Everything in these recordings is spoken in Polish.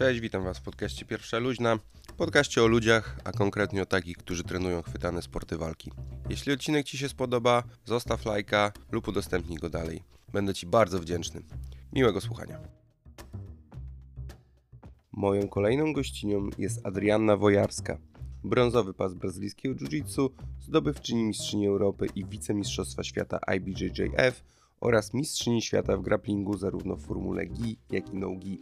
Cześć, witam Was w podcaście Pierwsza Luźna. Podcaście o ludziach, a konkretnie o takich, którzy trenują chwytane sporty walki. Jeśli odcinek Ci się spodoba, zostaw lajka lub udostępnij go dalej. Będę Ci bardzo wdzięczny. Miłego słuchania. Moją kolejną gościnią jest Adrianna Wojarska. Brązowy pas brazylijskiego jiu-jitsu, zdobywczyni mistrzyni Europy i wicemistrzostwa świata IBJJF oraz mistrzyni świata w grapplingu zarówno w formule GI, jak i no-GI.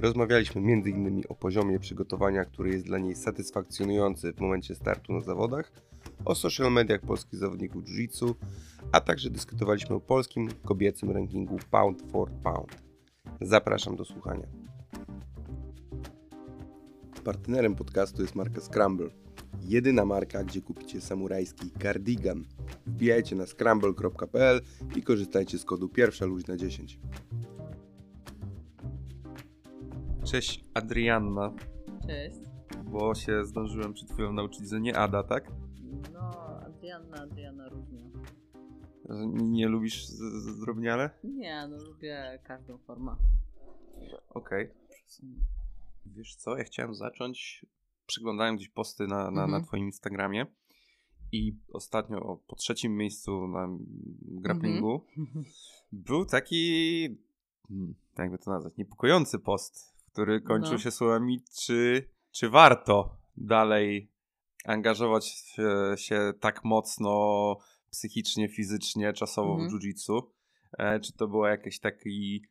Rozmawialiśmy m.in. o poziomie przygotowania, który jest dla niej satysfakcjonujący w momencie startu na zawodach, o social mediach polskich zawodników jiu-jitsu, a także dyskutowaliśmy o polskim kobiecym rankingu pound for pound. Zapraszam do słuchania. Partnerem podcastu jest marka Scramble. Jedyna marka, gdzie kupicie samurajski cardigan. Wbijajcie na scramble.pl i korzystajcie z kodu pierwsza luźna 10. Cześć Adrianna, Cześć. bo się zdążyłem przed chwilą nauczyć, że nie Ada, tak? No, Adrianna, Adriana różnie. Nie lubisz zdrobniale? Nie, no lubię każdą formę. Okej. Wiesz co, ja chciałem zacząć, przeglądałem gdzieś posty na, na, na Mhm. twoim Instagramie i ostatnio o, po trzecim miejscu na grapplingu był taki, hmm, jakby to nazwać, niepokojący post, który kończył No. się słowami, czy, czy warto dalej angażować się, się tak mocno psychicznie, fizycznie, czasowo Mhm. w jiu-jitsu. E, czy to była jakaś taki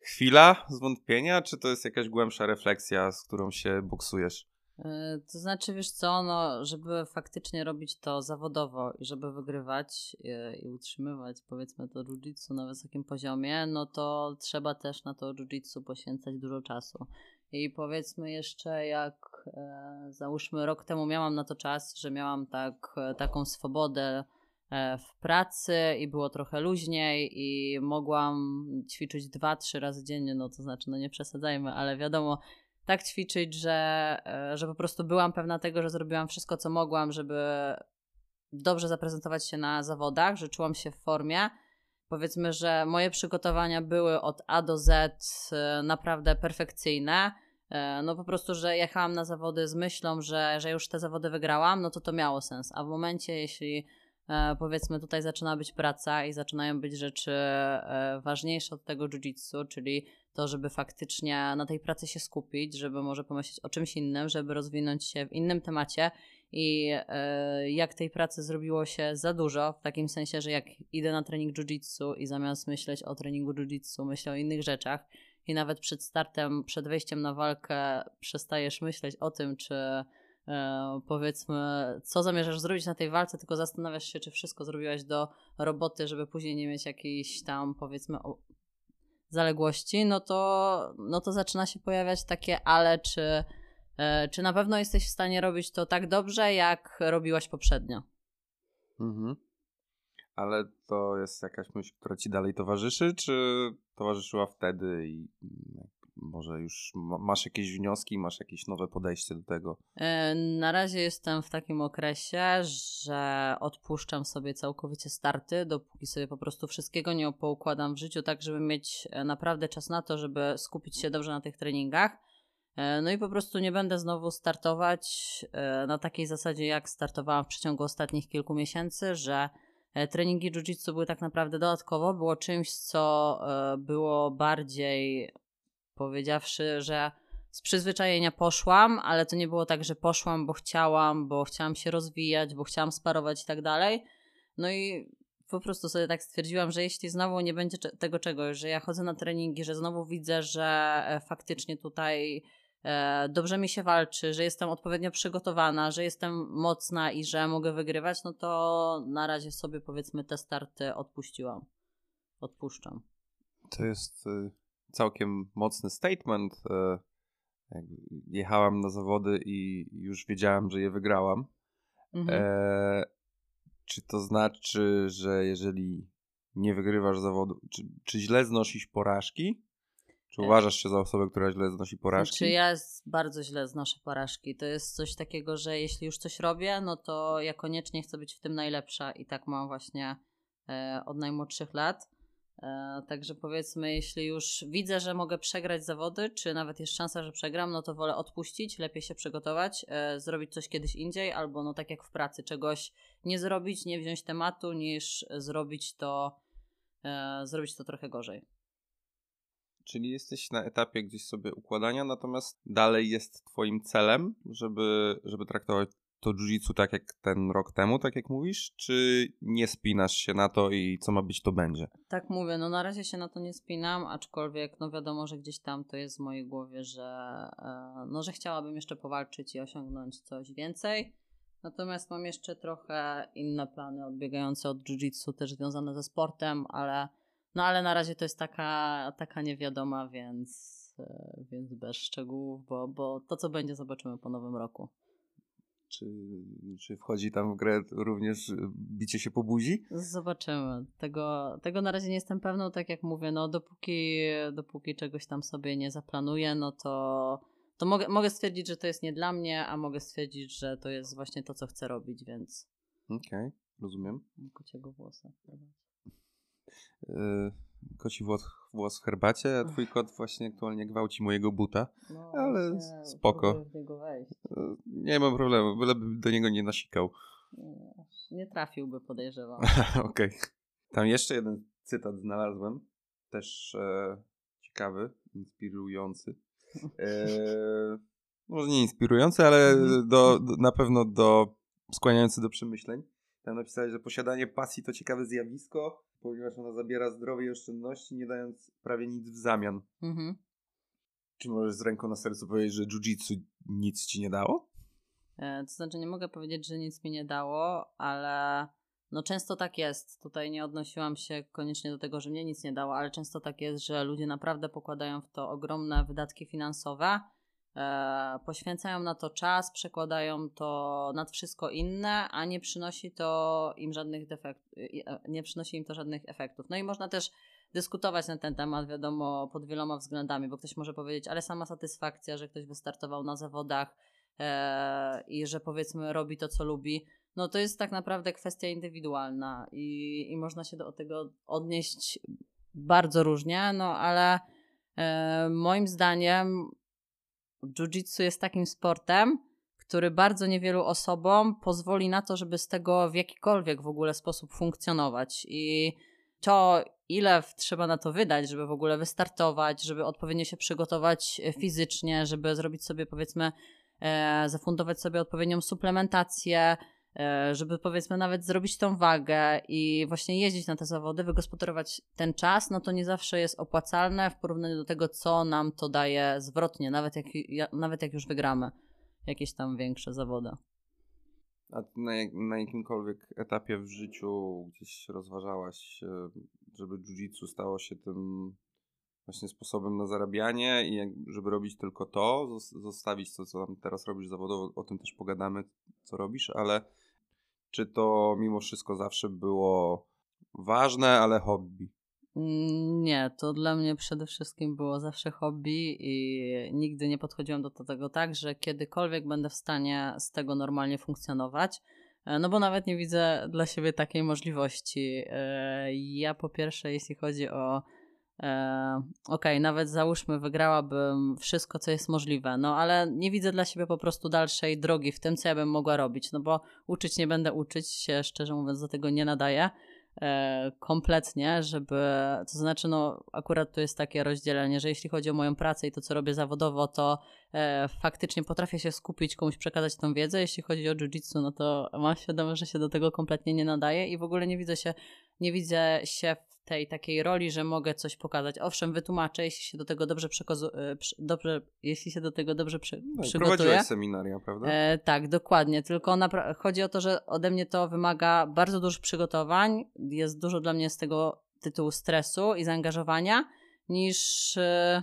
chwila zwątpienia, czy to jest jakaś głębsza refleksja, z którą się boksujesz? E, To znaczy, wiesz co, no, żeby faktycznie robić to zawodowo i żeby wygrywać e, i utrzymywać, powiedzmy, to jiu-jitsu na wysokim poziomie, no to trzeba też na to jiu-jitsu poświęcać dużo czasu. I powiedzmy jeszcze, jak e, załóżmy rok temu miałam na to czas, że miałam tak, e, taką swobodę e, w pracy i było trochę luźniej i mogłam ćwiczyć dwa, trzy razy dziennie, no to znaczy, no nie przesadzajmy, ale wiadomo, tak ćwiczyć, że, e, że po prostu byłam pewna tego, że zrobiłam wszystko, co mogłam, żeby dobrze zaprezentować się na zawodach, że czułam się w formie. Powiedzmy, że moje przygotowania były od A do Z e, naprawdę perfekcyjne. E, No po prostu, że jechałam na zawody z myślą, że, że już te zawody wygrałam, no to to miało sens. A w momencie, jeśli powiedzmy tutaj zaczyna być praca i zaczynają być rzeczy ważniejsze od tego jiu-jitsu, czyli to, żeby faktycznie na tej pracy się skupić, żeby może pomyśleć o czymś innym, żeby rozwinąć się w innym temacie. I e, jak tej pracy zrobiło się za dużo, w takim sensie, że jak idę na trening jiu-jitsu i zamiast myśleć o treningu jiu-jitsu, myślę o innych rzeczach i nawet przed startem, przed wejściem na walkę przestajesz myśleć o tym, czy e, powiedzmy, co zamierzasz zrobić na tej walce, tylko zastanawiasz się, czy wszystko zrobiłaś do roboty, żeby później nie mieć jakiejś tam, powiedzmy, zaległości, no to, no to zaczyna się pojawiać takie ale, czy, e, czy na pewno jesteś w stanie robić to tak dobrze, jak robiłaś poprzednio. Mhm. Ale to jest jakaś myśl, która ci dalej towarzyszy, czy towarzyszyła wtedy i może już ma- masz jakieś wnioski, masz jakieś nowe podejście do tego? E, Na razie jestem w takim okresie, że odpuszczam sobie całkowicie starty, dopóki sobie po prostu wszystkiego nie poukładam w życiu, tak żeby mieć e, naprawdę czas na to, żeby skupić się dobrze na tych treningach. E, No i po prostu nie będę znowu startować na takiej zasadzie, jak startowałam w przeciągu ostatnich kilku miesięcy, że treningi jiu-jitsu były tak naprawdę dodatkowo, było czymś, co było bardziej powiedziawszy, że z przyzwyczajenia poszłam, ale to nie było tak, że poszłam, bo chciałam, bo chciałam się rozwijać, bo chciałam sparować i tak dalej. No i po prostu sobie tak stwierdziłam, że jeśli znowu nie będzie tego czegoś, że ja chodzę na treningi, że znowu widzę, że e, faktycznie tutaj e, dobrze mi się walczy, że jestem odpowiednio przygotowana, że jestem mocna i że mogę wygrywać, no to na razie sobie powiedzmy te starty odpuściłam. Odpuszczam. To jest y, całkiem mocny statement. jak Jechałam na zawody i już wiedziałam, że je wygrałam. Mhm. E, czy to znaczy, że jeżeli nie wygrywasz zawodu, czy, czy źle znosisz porażki? Czy E. uważasz się za osobę, która źle znosi porażki? Znaczy ja bardzo źle znoszę porażki. To jest coś takiego, że jeśli już coś robię, no to ja koniecznie chcę być w tym najlepsza i tak mam właśnie e, od najmłodszych lat. E, także powiedzmy, jeśli już widzę, że mogę przegrać zawody, czy nawet jest szansa, że przegram, no to wolę odpuścić, lepiej się przygotować, e, zrobić coś kiedyś indziej, albo no tak jak w pracy, czegoś nie zrobić, nie wziąć tematu, niż zrobić to, e, zrobić to trochę gorzej. Czyli jesteś na etapie gdzieś sobie układania, natomiast dalej jest twoim celem, żeby, żeby traktować to jiu-jitsu tak jak ten rok temu, tak jak mówisz, czy nie spinasz się na to i co ma być, to będzie? Tak mówię, no na razie się na to nie spinam, aczkolwiek no wiadomo, że gdzieś tam to jest w mojej głowie, że e, no, że chciałabym jeszcze powalczyć i osiągnąć coś więcej. Natomiast mam jeszcze trochę inne plany odbiegające od jiu-jitsu, też związane ze sportem, ale no ale na razie to jest taka, taka niewiadoma, więc, e, więc bez szczegółów, bo, bo to co będzie zobaczymy po nowym roku. Czy, czy wchodzi tam w grę również bicie się po buzi? Zobaczymy. Tego, tego na razie nie jestem pewną, tak jak mówię, no dopóki, dopóki czegoś tam sobie nie zaplanuję, no to, to mogę, mogę stwierdzić, że to jest nie dla mnie, a mogę stwierdzić, że to jest właśnie to, co chcę robić, więc... Okej, okay, rozumiem. Kociego włosa. Yy, koci włos, włos w herbacie, a twój kot właśnie aktualnie gwałci mojego buta. No, ale nie, spoko. Yy, nie mam problemu, byleby do niego nie nasikał. Nie, nie trafiłby, podejrzewam. Okej. Okay. Tam jeszcze jeden cytat znalazłem, też e, ciekawy, inspirujący. E, może nie inspirujący, ale do, do, na pewno do skłaniający do przemyśleń. Tam napisałeś, że posiadanie pasji to ciekawe zjawisko, ponieważ ona zabiera zdrowie i oszczędności, nie dając prawie nic w zamian. Mhm. Czy możesz z ręką na sercu powiedzieć, że jiu-jitsu nic ci nie dało? E, to znaczy, nie mogę powiedzieć, że nic mi nie dało, ale no często tak jest. Tutaj nie odnosiłam się koniecznie do tego, że mnie nic nie dało, ale często tak jest, że ludzie naprawdę pokładają w to ogromne wydatki finansowe poświęcają na to czas, przekładają to nad wszystko inne, a nie przynosi to im żadnych defektów, e, nie przynosi im to żadnych efektów. No i można też dyskutować na ten temat, wiadomo, pod wieloma względami, bo ktoś może powiedzieć, ale sama satysfakcja, że ktoś wystartował na zawodach e, i że powiedzmy robi to, co lubi, no to jest tak naprawdę kwestia indywidualna i, i można się do tego odnieść bardzo różnie, no ale e, moim zdaniem Jiu-jitsu jest takim sportem, który bardzo niewielu osobom pozwoli na to, żeby z tego w jakikolwiek w ogóle sposób funkcjonować. I to, ile trzeba na to wydać, żeby w ogóle wystartować, żeby odpowiednio się przygotować e, fizycznie, żeby zrobić sobie, powiedzmy, e, zafundować sobie odpowiednią suplementację, żeby powiedzmy nawet zrobić tą wagę i właśnie jeździć na te zawody, wygospodarować ten czas, no to nie zawsze jest opłacalne w porównaniu do tego, co nam to daje zwrotnie, nawet jak, nawet jak już wygramy jakieś tam większe zawody. A na, na jakimkolwiek etapie w życiu gdzieś rozważałaś, żeby jiu-jitsu stało się tym właśnie sposobem na zarabianie i żeby robić tylko to, zostawić to, co tam teraz robisz zawodowo, o tym też pogadamy, co robisz, ale czy to mimo wszystko zawsze było ważne, ale hobby? Mm, nie, to dla mnie przede wszystkim było zawsze hobby i nigdy nie podchodziłam do tego tak, że kiedykolwiek będę w stanie z tego normalnie funkcjonować. E, no bo nawet nie widzę dla siebie takiej możliwości. E, ja po pierwsze, jeśli chodzi o E, okej, okay, nawet załóżmy, wygrałabym wszystko, co jest możliwe, no ale nie widzę dla siebie po prostu dalszej drogi w tym, co ja bym mogła robić, no bo uczyć nie będę uczyć się, szczerze mówiąc, do tego nie nadaję e, kompletnie, żeby, to znaczy, no akurat tu jest takie rozdzielenie, że jeśli chodzi o moją pracę i to, co robię zawodowo, to e, faktycznie potrafię się skupić, komuś przekazać tą wiedzę, jeśli chodzi o jiu-jitsu, no to mam świadomość, że się do tego kompletnie nie nadaje i w ogóle nie widzę się, nie widzę się tej takiej roli, że mogę coś pokazać. Owszem, wytłumaczę, jeśli się do tego dobrze, przekazu- e, dobrze jeśli się do tego dobrze przy- no, przygotuję. Prowadziłeś seminaria, prawda? E, tak, dokładnie. Tylko napra- chodzi o to, że ode mnie to wymaga bardzo dużo przygotowań. Jest dużo dla mnie z tego tytułu stresu i zaangażowania niż... E,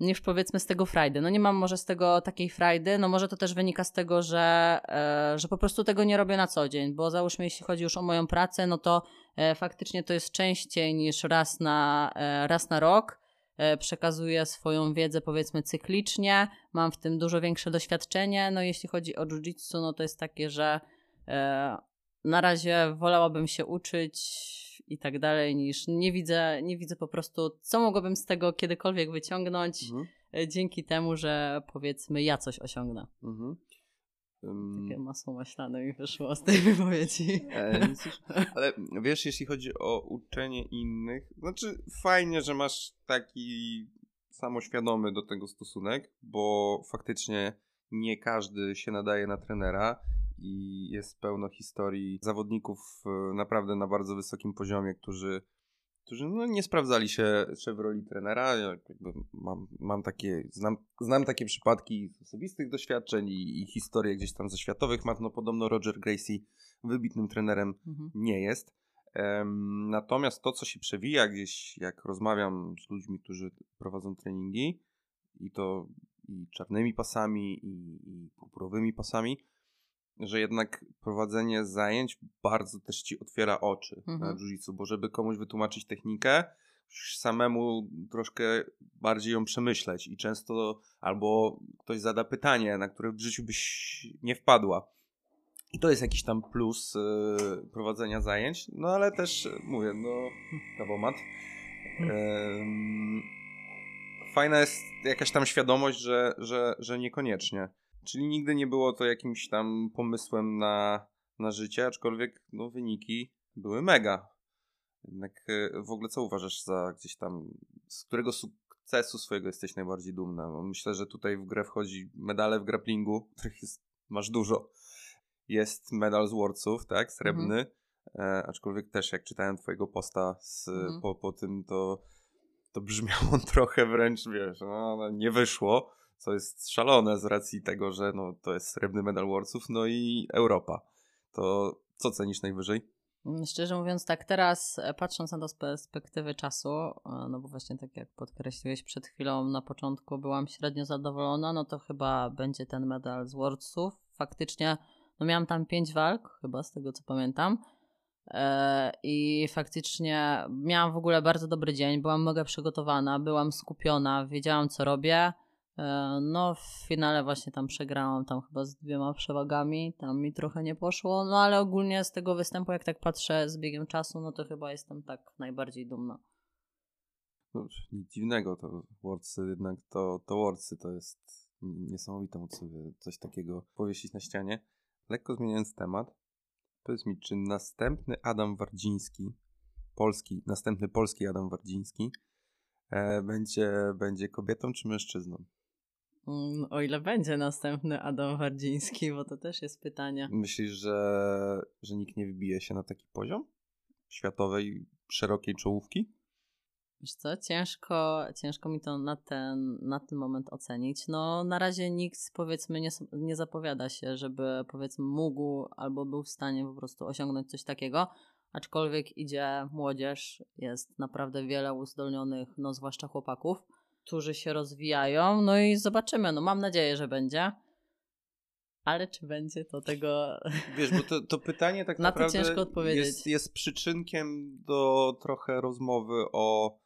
niż powiedzmy z tego frajdy. No nie mam może z tego takiej frajdy, no może to też wynika z tego, że, e, że po prostu tego nie robię na co dzień, bo załóżmy, jeśli chodzi już o moją pracę, no to e, faktycznie to jest częściej niż raz na, e, raz na rok. Przekazuję swoją wiedzę powiedzmy cyklicznie, mam w tym dużo większe doświadczenie. No jeśli chodzi o jiu-jitsu, no to jest takie, że na razie wolałabym się uczyć i tak dalej, niż nie widzę, nie widzę po prostu, co mogłabym z tego kiedykolwiek wyciągnąć Mhm. e, dzięki temu, że powiedzmy ja coś osiągnę. Mhm. Takie masło maślane mi wyszło z tej wypowiedzi. E, ale wiesz, jeśli chodzi o uczenie innych, znaczy fajnie, że masz taki samoświadomy do tego stosunek, bo faktycznie nie każdy się nadaje na trenera i jest pełno historii zawodników e, naprawdę na bardzo wysokim poziomie, którzy, którzy no, nie sprawdzali się, w roli trenera. Ja mam, mam takie, znam, znam takie przypadki z osobistych doświadczeń i, i historie gdzieś tam ze światowych map. No podobno Roger Gracie wybitnym trenerem Mhm. nie jest. Natomiast to, co się przewija gdzieś, jak rozmawiam z ludźmi, którzy prowadzą treningi, i to i czarnymi pasami, i, i purpurowymi pasami, że jednak prowadzenie zajęć bardzo też ci otwiera oczy na Mhm. jiu-jitsu, bo żeby komuś wytłumaczyć technikę, samemu troszkę bardziej ją przemyśleć i często albo ktoś zada pytanie, na które w życiu byś nie wpadła. I to jest jakiś tam plus y, prowadzenia zajęć, no ale też mówię, no kawomat. Em, fajna jest jakaś tam świadomość, że, że, że niekoniecznie. Czyli nigdy nie było to jakimś tam pomysłem na, na życie, aczkolwiek no, wyniki były mega. Jednak y, w ogóle co uważasz za gdzieś tam, z którego sukcesu swojego jesteś najbardziej dumna? Bo myślę, że tutaj w grę wchodzi medale w grapplingu, których jest, masz dużo. Jest medal z Worldsów, tak, srebrny. E, aczkolwiek też jak czytałem twojego posta z, Mhm. po, po tym, to, to brzmiało trochę wręcz, wiesz, no, no, nie wyszło, co jest szalone z racji tego, że no, to jest srebrny medal Worldsów, no i Europa. To co cenisz najwyżej? Mm, Szczerze mówiąc, tak teraz e, patrząc na to z perspektywy czasu, e, no bo właśnie tak jak podkreśliłeś przed chwilą, na początku byłam średnio zadowolona, no to chyba będzie ten medal z Worldsów. Faktycznie, no miałam tam pięć walk, chyba z tego co pamiętam. E, I faktycznie miałam w ogóle bardzo dobry dzień, byłam mega przygotowana, byłam skupiona, wiedziałam co robię. E, No, w finale właśnie tam przegrałam, tam chyba z dwiema przewagami, tam mi trochę nie poszło, no ale ogólnie z tego występu, jak tak patrzę z biegiem czasu, no to chyba jestem tak najbardziej dumna. No, nic dziwnego, to Worldsy jednak, to, to Worldsy to jest niesamowite móc sobie coś takiego powiesić na ścianie. Lekko zmieniając temat, powiedz mi, czy następny Adam Wardziński, polski, następny polski Adam Wardziński e, będzie, będzie kobietą czy mężczyzną? Mm, O ile będzie następny Adam Wardziński, bo to też jest pytanie. Myślisz, że, że nikt nie wybije się na taki poziom światowej, szerokiej czołówki? Wiesz co, ciężko, ciężko mi to na ten, na ten moment ocenić. No na razie nikt powiedzmy nie, nie zapowiada się, żeby powiedzmy mógł albo był w stanie po prostu osiągnąć coś takiego. Aczkolwiek idzie młodzież, jest naprawdę wiele uzdolnionych, no zwłaszcza chłopaków, którzy się rozwijają. No i zobaczymy, no mam nadzieję, że będzie. Ale czy będzie to tego. Wiesz, bo to, to pytanie tak Na naprawdę ciężko odpowiedzieć. Jest, jest przyczynkiem do trochę rozmowy o,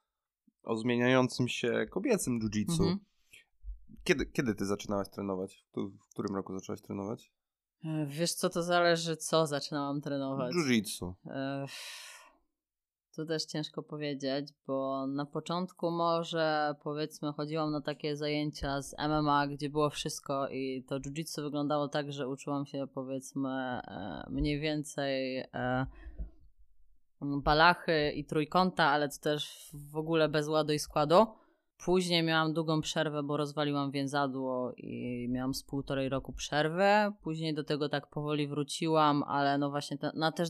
o zmieniającym się kobiecym jiu-jitsu. Mhm. Kiedy, kiedy ty zaczynałaś trenować? W, którym roku zaczęłaś trenować? E, Wiesz co, to zależy co zaczynałam trenować. Jiu-jitsu. Tu też ciężko powiedzieć, bo na początku może powiedzmy chodziłam na takie zajęcia z MMA, gdzie było wszystko i to jiu-jitsu wyglądało tak, że uczyłam się powiedzmy e, mniej więcej e, balachy i trójkąta, ale to też w ogóle bez ładu i składu. Później miałam długą przerwę, bo rozwaliłam więzadło i miałam z półtorej roku przerwę. Później do tego tak powoli wróciłam, ale no właśnie te, na też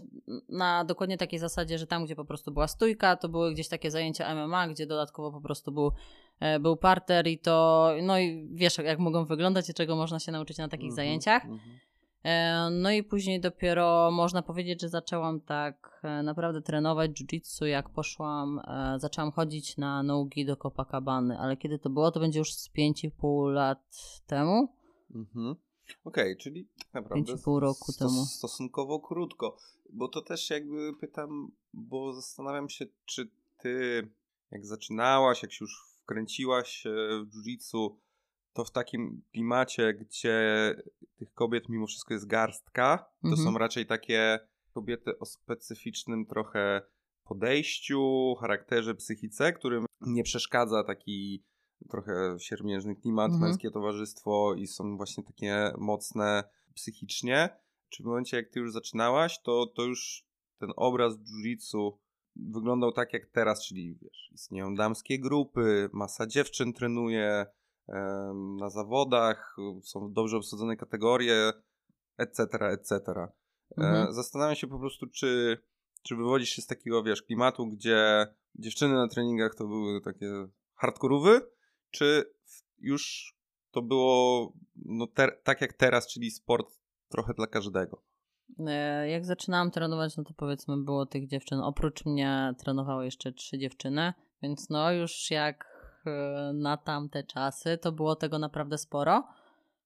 na dokładnie takiej zasadzie, że tam, gdzie po prostu była stójka, to były gdzieś takie zajęcia MMA, gdzie dodatkowo po prostu był, e, był parter i to, no i wiesz jak mogą wyglądać i czego można się nauczyć na takich Mhm, zajęciach. mhm. E, No i później dopiero można powiedzieć, że zaczęłam tak e, naprawdę trenować jiu-jitsu, jak poszłam, e, zaczęłam chodzić na nogi do Copacabany, ale kiedy to było, to będzie już z 5,5 lat temu. Mhm. Okej, czyli tak naprawdę Pięć i pół roku temu. stosunkowo krótko. Bo to też jakby pytam, bo zastanawiam się, czy ty jak zaczynałaś, jak się już wkręciłaś e, w jiu-jitsu, to w takim klimacie, gdzie tych kobiet mimo wszystko jest garstka, to Mhm. są raczej takie kobiety o specyficznym trochę podejściu, charakterze, psychice, którym nie przeszkadza taki trochę siermiężny klimat, Mhm. męskie towarzystwo i są właśnie takie mocne psychicznie. Czy w momencie, jak ty już zaczynałaś, to, to już ten obraz jiu-jitsu wyglądał tak jak teraz, czyli wiesz, istnieją damskie grupy, masa dziewczyn trenuje na zawodach, są dobrze obsadzone kategorie, etc., etc. Mhm. E, Zastanawiam się po prostu, czy, czy wywodzisz się z takiego, wiesz, klimatu, gdzie dziewczyny na treningach to były takie hardkorowy, czy już to było no, ter- tak jak teraz, czyli sport trochę dla każdego? E, Jak zaczynałam trenować, no to powiedzmy było tych dziewczyn. Oprócz mnie trenowały jeszcze trzy dziewczyny, więc no już jak na tamte czasy, to było tego naprawdę sporo.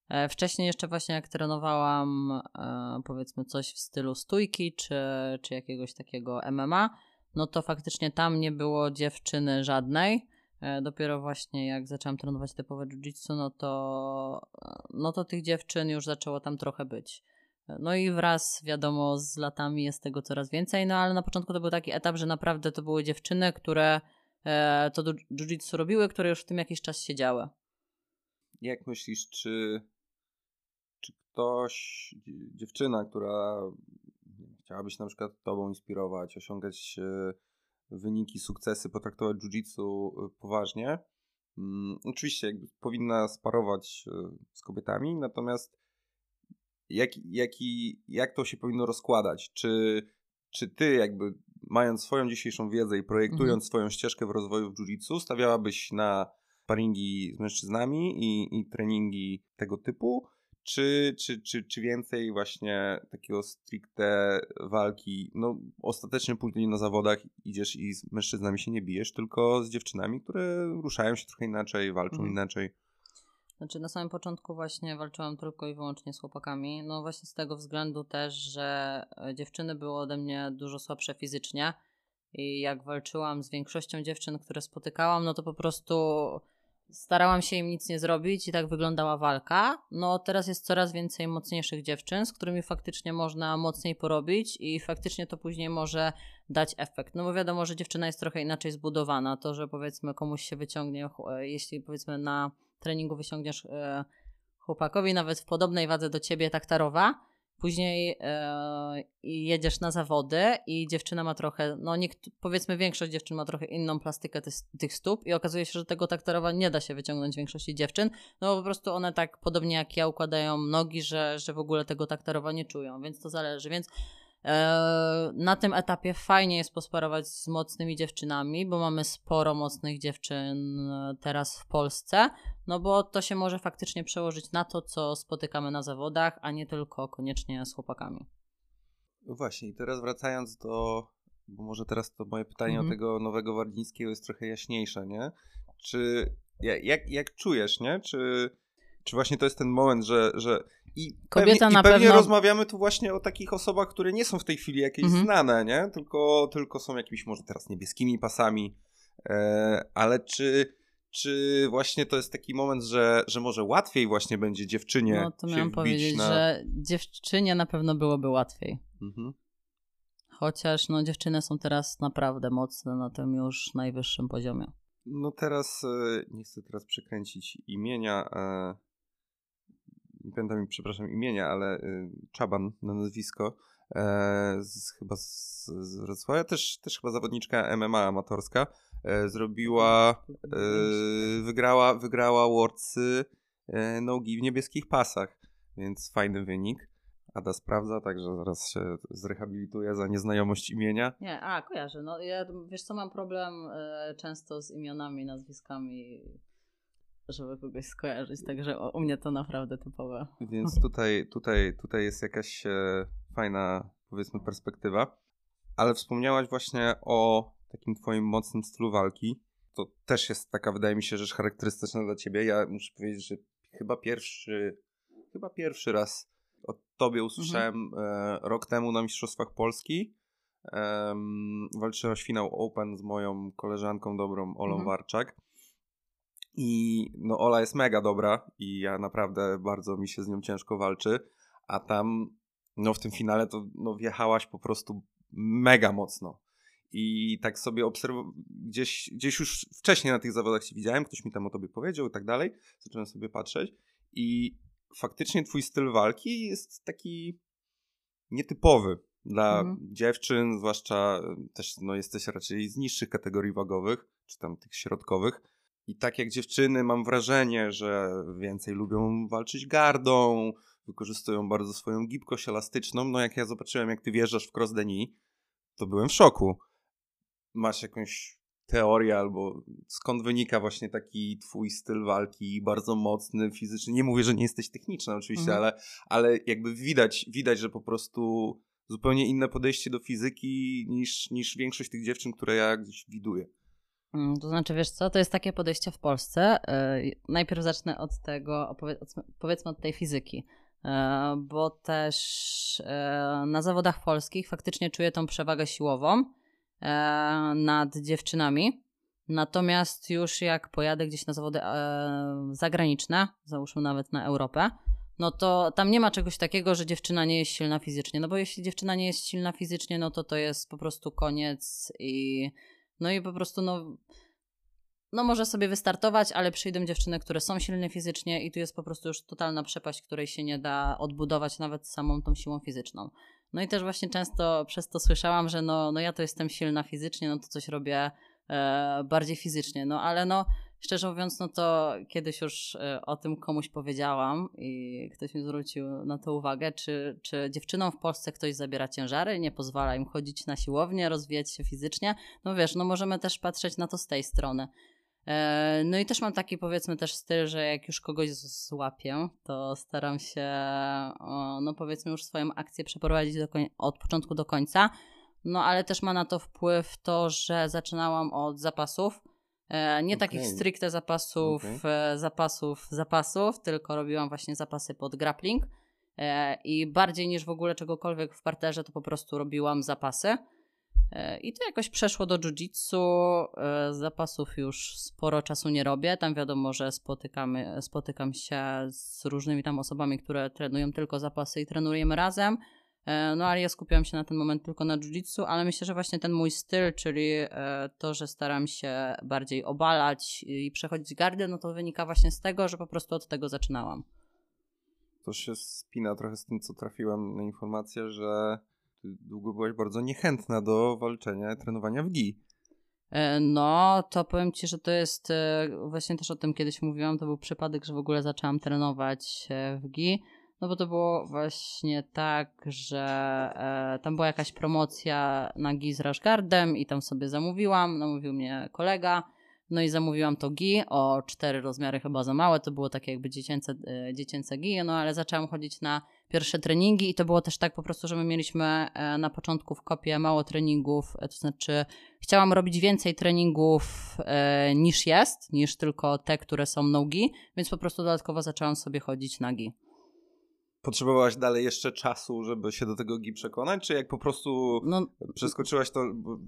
E, Wcześniej jeszcze właśnie jak trenowałam e, powiedzmy coś w stylu stójki czy, czy jakiegoś takiego MMA, no to faktycznie tam nie było dziewczyny żadnej. E, Dopiero właśnie jak zaczęłam trenować typowe jiu-jitsu, no to, no to tych dziewczyn już zaczęło tam trochę być. No i wraz, wiadomo, z latami jest tego coraz więcej, no ale na początku to był taki etap, że naprawdę to były dziewczyny, które e, to du- jiu-jitsu robiły, które już w tym jakiś czas siedziały. Jak myślisz, czy, czy ktoś, dzie- dziewczyna, która chciałaby się na przykład tobą inspirować, osiągać e, wyniki, sukcesy, potraktować jiu-jitsu e, poważnie, mm, oczywiście jakby powinna sparować e, z kobietami, natomiast jak, jaki, jak to się powinno rozkładać? Czy, czy ty jakby mając swoją dzisiejszą wiedzę i projektując Mhm. swoją ścieżkę w rozwoju w jiu-jitsu, stawiałabyś na sparingi z mężczyznami i, i treningi tego typu, czy, czy, czy, czy więcej właśnie takiego stricte walki, no ostatecznie później na zawodach idziesz i z mężczyznami się nie bijesz, tylko z dziewczynami, które ruszają się trochę inaczej, walczą Mhm. inaczej. Znaczy na samym początku właśnie walczyłam tylko i wyłącznie z chłopakami, no właśnie z tego względu też, że e, dziewczyny były ode mnie dużo słabsze fizycznie i jak walczyłam z większością dziewczyn, które spotykałam, no to po prostu starałam się im nic nie zrobić i tak wyglądała walka. No teraz jest coraz więcej mocniejszych dziewczyn, z którymi faktycznie można mocniej porobić i faktycznie to później może dać efekt. No bo wiadomo, że dziewczyna jest trochę inaczej zbudowana. To, że powiedzmy komuś się wyciągnie, e, jeśli powiedzmy na treningu wyciągniesz e, chłopakowi nawet w podobnej wadze do ciebie taktarowa, później e, jedziesz na zawody i dziewczyna ma trochę, no niektó- powiedzmy większość dziewczyn ma trochę inną plastykę tych, tych stóp i okazuje się, że tego taktarowa nie da się wyciągnąć większości dziewczyn, no bo po prostu one tak podobnie jak ja układają nogi, że, że w ogóle tego taktarowa nie czują, więc to zależy, więc na tym etapie fajnie jest posparować z mocnymi dziewczynami, bo mamy sporo mocnych dziewczyn e, teraz w Polsce, no bo to się może faktycznie przełożyć na to, co spotykamy na zawodach, a nie tylko koniecznie z chłopakami. No właśnie, i teraz wracając do, bo może teraz to moje pytanie Mhm. o tego nowego Wardzińskiego jest trochę jaśniejsze, nie? Czy, ja- jak, jak czujesz, nie? Czy, czy właśnie to jest ten moment, że, że i Kobieta pewnie, na i pewnie pewno- rozmawiamy tu właśnie o takich osobach, które nie są w tej chwili jakieś Mhm. znane, nie? Tylko, tylko są jakimiś może teraz niebieskimi pasami, e, ale czy, czy właśnie to jest taki moment, że, że może łatwiej właśnie będzie dziewczynie No to miałam powiedzieć, na... że dziewczynie na pewno byłoby łatwiej. Mhm. Chociaż no dziewczyny są teraz naprawdę mocne na tym już najwyższym poziomie. No teraz e, nie chcę teraz przekręcić imienia. Nie pamiętam, przepraszam, imienia, ale e, Czaban na nazwisko. e, Z, chyba z, z Wrocławia, też, też chyba zawodniczka MMA amatorska. e, Zrobiła, e, wygrała, wygrała Worldsy e, nogi w niebieskich pasach, więc fajny wynik. Ada sprawdza, także zaraz się zrehabilituje za nieznajomość imienia. Nie, a kojarzę. No ja wiesz co mam problem e, często z imionami, nazwiskami, żeby kogoś skojarzyć, także u, mnie to naprawdę typowe. Więc tutaj, tutaj, tutaj jest jakaś e, fajna, powiedzmy, perspektywa. Ale wspomniałaś właśnie o takim twoim mocnym stylu walki. To też jest taka, wydaje mi się, rzecz charakterystyczna dla ciebie. Ja muszę powiedzieć, że chyba pierwszy, chyba pierwszy raz od tobie usłyszałem e, rok temu na Mistrzostwach Polski. Em, walczyłaś finał Open z moją koleżanką dobrą Olą Mhm. Warczak. I no Ola jest mega dobra i ja naprawdę bardzo mi się z nią ciężko walczy, a tam no w tym finale to no wjechałaś po prostu mega mocno. I tak sobie obserwowałem, gdzieś, gdzieś już wcześniej na tych zawodach się widziałem, ktoś mi tam o tobie powiedział i tak dalej. Zacząłem sobie patrzeć i faktycznie twój styl walki jest taki nietypowy dla Mhm. dziewczyn, zwłaszcza y, też no, jesteś raczej z niższych kategorii wagowych, czy tam tych środkowych. I tak jak dziewczyny, mam wrażenie, że więcej lubią walczyć gardą, wykorzystują bardzo swoją gibkość elastyczną. No jak ja zobaczyłem, jak ty wjeżdżasz w cross deni, to byłem w szoku. Masz jakąś teorię albo skąd wynika właśnie taki twój styl walki, bardzo mocny, fizyczny. Nie mówię, że nie jesteś techniczna oczywiście, Mhm. ale, ale jakby widać, widać, że po prostu zupełnie inne podejście do fizyki niż, niż większość tych dziewczyn, które ja gdzieś widuję. Mm, To znaczy, wiesz co, to jest takie podejście w Polsce. Yy, Najpierw zacznę od tego, powiedzmy od tej fizyki, Yy, bo też yy, na zawodach polskich faktycznie czuję tą przewagę siłową nad dziewczynami. Natomiast już jak pojadę gdzieś na zawody zagraniczne, załóżmy nawet na Europę, no to tam nie ma czegoś takiego, że dziewczyna nie jest silna fizycznie. No bo jeśli dziewczyna nie jest silna fizycznie, no to to jest po prostu koniec i no i po prostu no no może sobie wystartować, ale przyjdą dziewczyny, które są silne fizycznie i tu jest po prostu już totalna przepaść, której się nie da odbudować nawet samą tą siłą fizyczną. No i też właśnie często przez to słyszałam, że no, no ja to jestem silna fizycznie, no to coś robię e, bardziej fizycznie, no ale no szczerze mówiąc, no to kiedyś już e, o tym komuś powiedziałam i ktoś mi zwrócił na to uwagę, czy, czy dziewczynom w Polsce ktoś zabiera ciężary, nie pozwala im chodzić na siłownię, rozwijać się fizycznie. No wiesz, no możemy też patrzeć na to z tej strony. E, No i też mam taki powiedzmy też styl, że jak już kogoś złapię, to staram się, no powiedzmy już swoją akcję przeprowadzić od początku do końca. No ale też ma na to wpływ to, że zaczynałam od zapasów. E, Nie takich Okej. stricte zapasów, Okej. e, zapasów, zapasów, tylko robiłam właśnie zapasy pod grappling. E, I bardziej niż w ogóle czegokolwiek w parterze, to po prostu robiłam zapasy. I to jakoś przeszło do jiu-jitsu. Zapasów już sporo czasu nie robię. Tam wiadomo, że spotykamy, spotykam się z różnymi tam osobami, które trenują tylko zapasy i trenujemy razem. E, No ale ja skupiłam się na ten moment tylko na jiu-jitsu, ale myślę, że właśnie ten mój styl, czyli e, to, że staram się bardziej obalać i przechodzić gardy, no to wynika właśnie z tego, że po prostu od tego zaczynałam. To się spina trochę z tym, co trafiłem na informację, że ty długo byłaś bardzo niechętna do walczenia, trenowania w gi. E, No, to powiem Ci, że to jest właśnie też o tym kiedyś mówiłam. To był przypadek, że w ogóle zaczęłam trenować w GI. No bo to było właśnie tak, że e, tam była jakaś promocja na GI z Rashgardem i tam sobie zamówiłam. Namówił mnie kolega. No i zamówiłam to GI o cztery rozmiary chyba za małe. To było takie jakby dziecięce, e, dziecięce GI, no ale zaczęłam chodzić na pierwsze treningi i to było też tak po prostu, że my mieliśmy e, na początku w kopie mało treningów, e, to znaczy chciałam robić więcej treningów e, niż jest, niż tylko te, które są nogi, więc po prostu dodatkowo zaczęłam sobie chodzić nagi. Potrzebowałaś dalej jeszcze czasu, żeby się do tego gi przekonać, czy jak po prostu No, przeskoczyłaś to,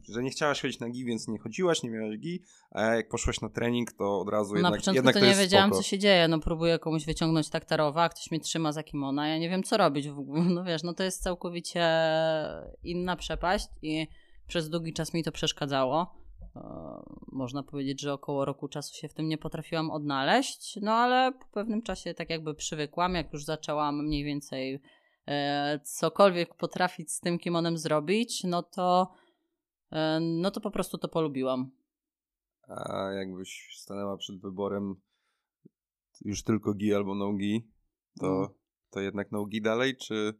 że nie chciałaś chodzić na gi, więc nie chodziłaś, nie miałaś gi, a jak poszłaś na trening, to od razu na jednak, początku jednak to, to nie wiedziałam, spoko. co się dzieje. No próbuję komuś wyciągnąć taktarowa, a ktoś mnie trzyma za kimona, ja nie wiem, co robić w ogóle. No wiesz, no to jest całkowicie inna przepaść i przez długi czas mi to przeszkadzało. E, Można powiedzieć, że około roku czasu się w tym nie potrafiłam odnaleźć, no ale po pewnym czasie tak jakby przywykłam, jak już zaczęłam mniej więcej e, cokolwiek potrafić z tym kimonem zrobić, no to e, no to po prostu to polubiłam. A jakbyś stanęła przed wyborem już tylko gi albo no gi, to, Mm. to jednak no gi dalej, czy...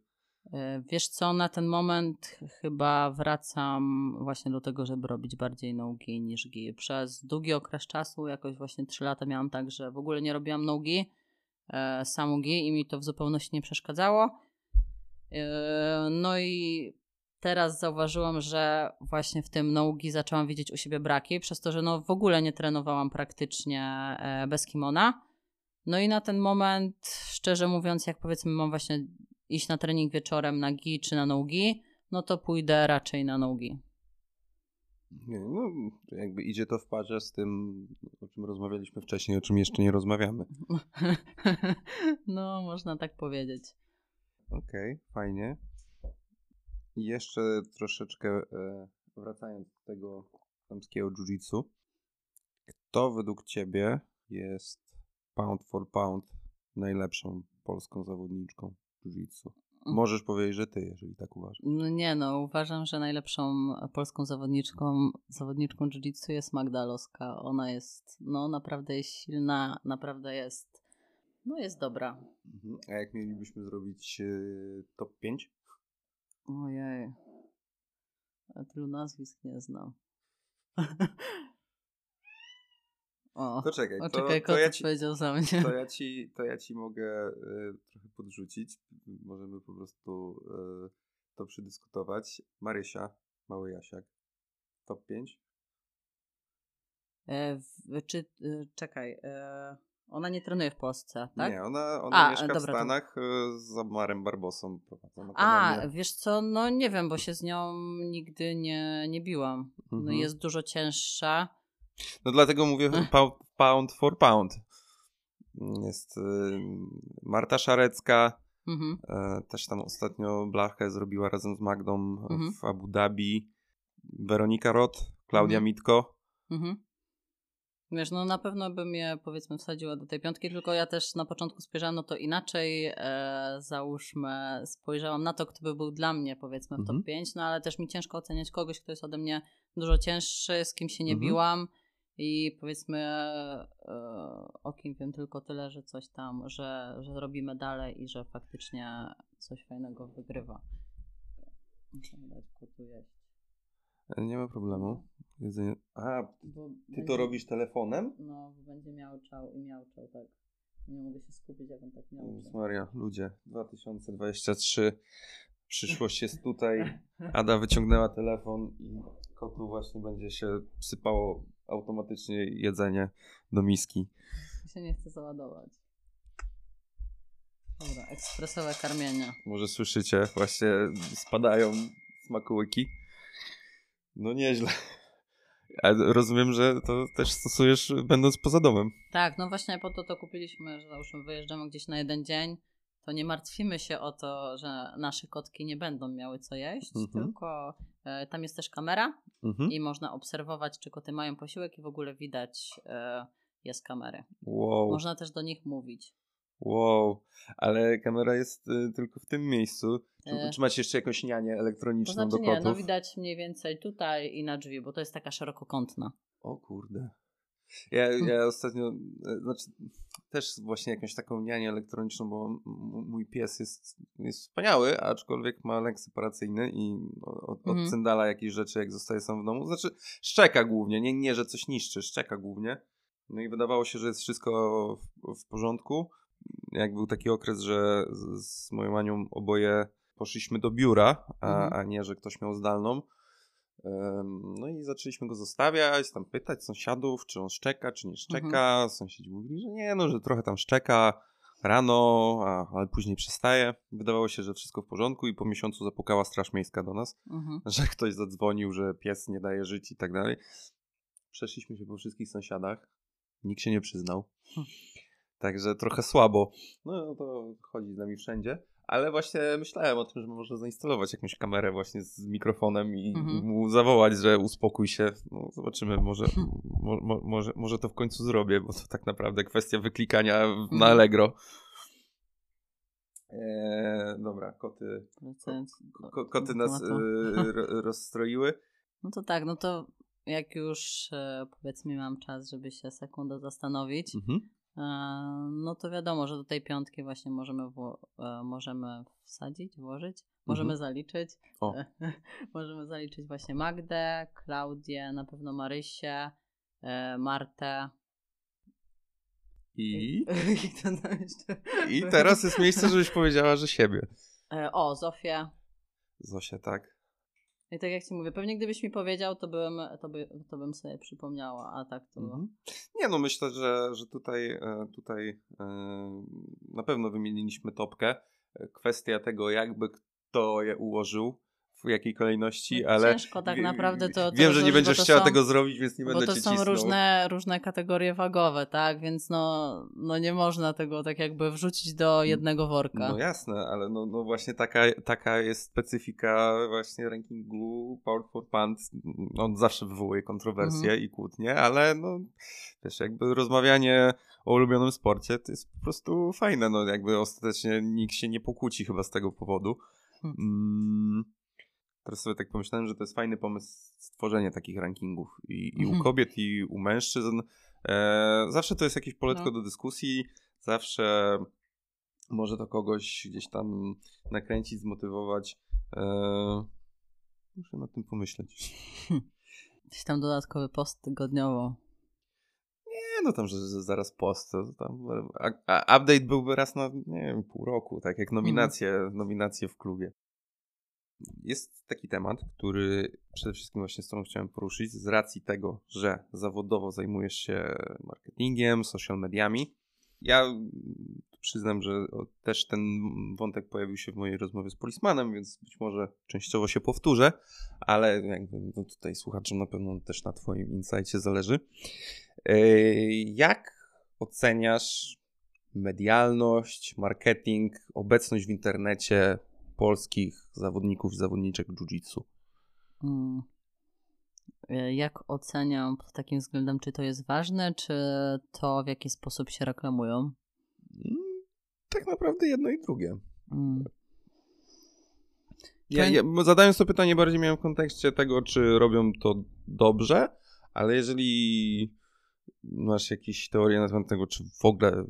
E, Wiesz co, na ten moment ch- chyba wracam właśnie do tego, żeby robić bardziej nogi niż gi. Przez długi okres czasu, jakoś właśnie 3 lata miałam tak, że w ogóle nie robiłam nogi, e, samą gi i mi to w zupełności nie przeszkadzało. E, no i teraz zauważyłam, że właśnie w tym nogi zaczęłam widzieć u siebie braki, przez to, że no w ogóle nie trenowałam praktycznie bez kimona. No i na ten moment, szczerze mówiąc, jak powiedzmy mam właśnie iść na trening wieczorem na gi czy na nogi, no to pójdę raczej na nogi. No, jakby idzie to w parze z tym, o czym rozmawialiśmy wcześniej, o czym jeszcze nie rozmawiamy. no, można tak powiedzieć. Okej, fajnie. I jeszcze troszeczkę e, wracając do tego damskiego jiu-jitsu, kto według ciebie jest pound for pound najlepszą polską zawodniczką jiu-jitsu? Możesz powiedzieć, że ty, jeżeli tak uważasz. No nie no, uważam, że najlepszą polską zawodniczką, zawodniczką jiu-jitsu jest Magda Loska. Ona jest, no naprawdę jest silna, naprawdę jest, no jest dobra. Mhm. A jak mielibyśmy zrobić yy, top 5? Ojej. Ja tylu nazwisk nie znam. o, To czekaj, o to, czekaj, to, kot ja ci, powiedział za mnie. to, ja ci, to ja ci mogę y, trochę podrzucić. Możemy po prostu y, to przedyskutować. Marysia, Mały Jasiak, top 5? E, w, czy, y, czekaj, ona nie trenuje w Polsce, tak? Nie, ona, ona A, mieszka dobra, w to- Stanach y, z Amarem Barbosą. A, wiesz co, no nie wiem, bo się z nią nigdy nie, nie biłam. No Mhm. jest dużo cięższa. No dlatego mówię pound, for pound. Jest y, Marta Szarecka, Mhm. e, też tam ostatnio Blachę zrobiła razem z Magdą Mhm. w Abu Dhabi. Weronika Roth, Klaudia Mhm. Mitko. Mhm. Wiesz, no na pewno bym je powiedzmy wsadziła do tej piątki, tylko ja też na początku spojrzałam no to inaczej, e, załóżmy, spojrzałam na to, kto by był dla mnie powiedzmy w Mhm. top 5, no ale też mi ciężko oceniać kogoś, kto jest ode mnie dużo cięższy, z kim się nie Mhm. biłam i powiedzmy e, o kim wiem tylko tyle, że coś tam, że, że robimy dalej i że faktycznie coś fajnego wygrywa. Muszę dać kotu jeść. Nie ma problemu. Jedzenie... A, Bo ty będzie- to robisz telefonem? No, będzie miałczał i miałczał, tak. Nie mogę się skupić, jak on tak. Jezus Maria, ludzie, 2023, przyszłość jest tutaj. Ada wyciągnęła telefon i kotu właśnie będzie się sypało automatycznie jedzenie do miski. Mi się nie chce załadować. Dobra, ekspresowe karmienie. Może słyszycie, właśnie spadają smakołyki. No nieźle. A rozumiem, że to też stosujesz będąc poza domem. Tak, no właśnie po to to kupiliśmy, że załóżmy wyjeżdżamy gdzieś na jeden dzień, to nie martwimy się o to, że nasze kotki nie będą miały co jeść, Mhm. tylko e, tam jest też kamera Mhm. i można obserwować, czy koty mają posiłek i w ogóle widać e, jest kamery. Wow. Można też do nich mówić. Wow, ale kamera jest y, tylko w tym miejscu. Czy, E. czy macie jeszcze jakąś nianię To elektroniczną znaczy do nie, kotów? no widać mniej więcej tutaj i na drzwi, bo to jest taka szerokokątna. O kurde. Ja, ja ostatnio, e, znaczy też właśnie jakąś taką nianię elektroniczną, bo mój pies jest, jest wspaniały, aczkolwiek ma lęk separacyjny i od, Mhm. odcyndala jakieś rzeczy, jak zostaje sam w domu. Znaczy szczeka głównie, nie, nie że coś niszczy, szczeka głównie. No i wydawało się, że jest wszystko w, w porządku. Jak był taki okres, że z, z moją Anią oboje poszliśmy do biura, a, Mhm. a nie, że ktoś miał zdalną. No i zaczęliśmy go zostawiać, tam pytać sąsiadów, czy on szczeka, czy nie szczeka. Sąsiedzi mówili, że nie, no, że trochę tam szczeka rano, a, ale później przestaje. Wydawało się, że wszystko w porządku i po miesiącu zapukała Straż Miejska do nas, Mhm. że ktoś zadzwonił, że pies nie daje żyć i tak dalej. Przeszliśmy się po wszystkich sąsiadach. Nikt się nie przyznał. Hmm. Także trochę słabo. No to chodzi z nami wszędzie. Ale właśnie myślałem o tym, że może zainstalować jakąś kamerę właśnie z mikrofonem i Mhm. mu zawołać, że uspokój się. No, zobaczymy, może, mo, mo, może, może to w końcu zrobię, bo to tak naprawdę kwestia wyklikania na Mhm. Allegro. Eee, dobra, koty, ko, koty nas ro, rozstroiły. No to tak, no to jak już e, powiedzmy mam czas, żeby się sekundę zastanowić, Mhm. E, no to wiadomo, że do tej piątki właśnie możemy, wło- e, możemy wsadzić, włożyć, możemy Mhm. zaliczyć. Możemy zaliczyć właśnie Magdę, Klaudię, na pewno Marysię, e, Martę. I, I? I teraz jest miejsce, żebyś powiedziała, że siebie. O, Zofię. Zosia, tak. I tak jak ci mówię, pewnie gdybyś mi powiedział, to bym, to by, to bym sobie przypomniała, a tak to... Mhm. Nie no, myślę, że, że tutaj, e, tutaj e, na pewno wymieniliśmy topkę. E, Kwestia tego, jakby kto je ułożył w jakiej kolejności, ale Ciężko tak naprawdę to... to wiem, że nie będziesz chciała są- tego zrobić, więc nie będę Bo to cię są cisnął. różne, różne kategorie wagowe, tak? Więc no, no nie można tego tak jakby wrzucić do jednego worka. No jasne, ale no, no właśnie taka, taka jest specyfika właśnie rankingu Power for Pants. On zawsze wywołuje kontrowersje Mhm. i kłótnie, ale no wiesz, jakby rozmawianie o ulubionym sporcie to jest po prostu fajne, no jakby ostatecznie nikt się nie pokłóci chyba z tego powodu. Hmm. Mm, teraz sobie tak pomyślałem, że to jest fajny pomysł stworzenie takich rankingów i, i u Mhm. kobiet i u mężczyzn. E, zawsze to jest jakieś poletko No. do dyskusji, zawsze może to kogoś gdzieś tam nakręcić, zmotywować. E, muszę nad tym pomyśleć. Gdzieś tam dodatkowy post tygodniowo. Nie no tam, że, że zaraz post, tam, a, a update byłby raz na, nie wiem, pół roku, tak jak nominacje, nominacje w klubie. Jest taki temat, który przede wszystkim właśnie z tobą chciałem poruszyć, z racji tego, że zawodowo zajmujesz się marketingiem, social mediami. Ja mm, przyznam, że też ten wątek pojawił się w mojej rozmowie z Polismanem, więc być może częściowo się powtórzę, ale jakby no tutaj słuchaczom na pewno też na twoim insightie zależy. Yy, Jak oceniasz medialność, marketing, obecność w internecie polskich zawodników i zawodniczek jiu-jitsu? Mm. E, Jak oceniam pod takim względem, czy to jest ważne, czy to w jaki sposób się reklamują? Mm, Tak naprawdę jedno i drugie. Mm. Ja, ja, zadając to pytanie, bardziej miałem w kontekście tego, czy robią to dobrze, ale jeżeli masz jakieś teorie na temat tego, czy w ogóle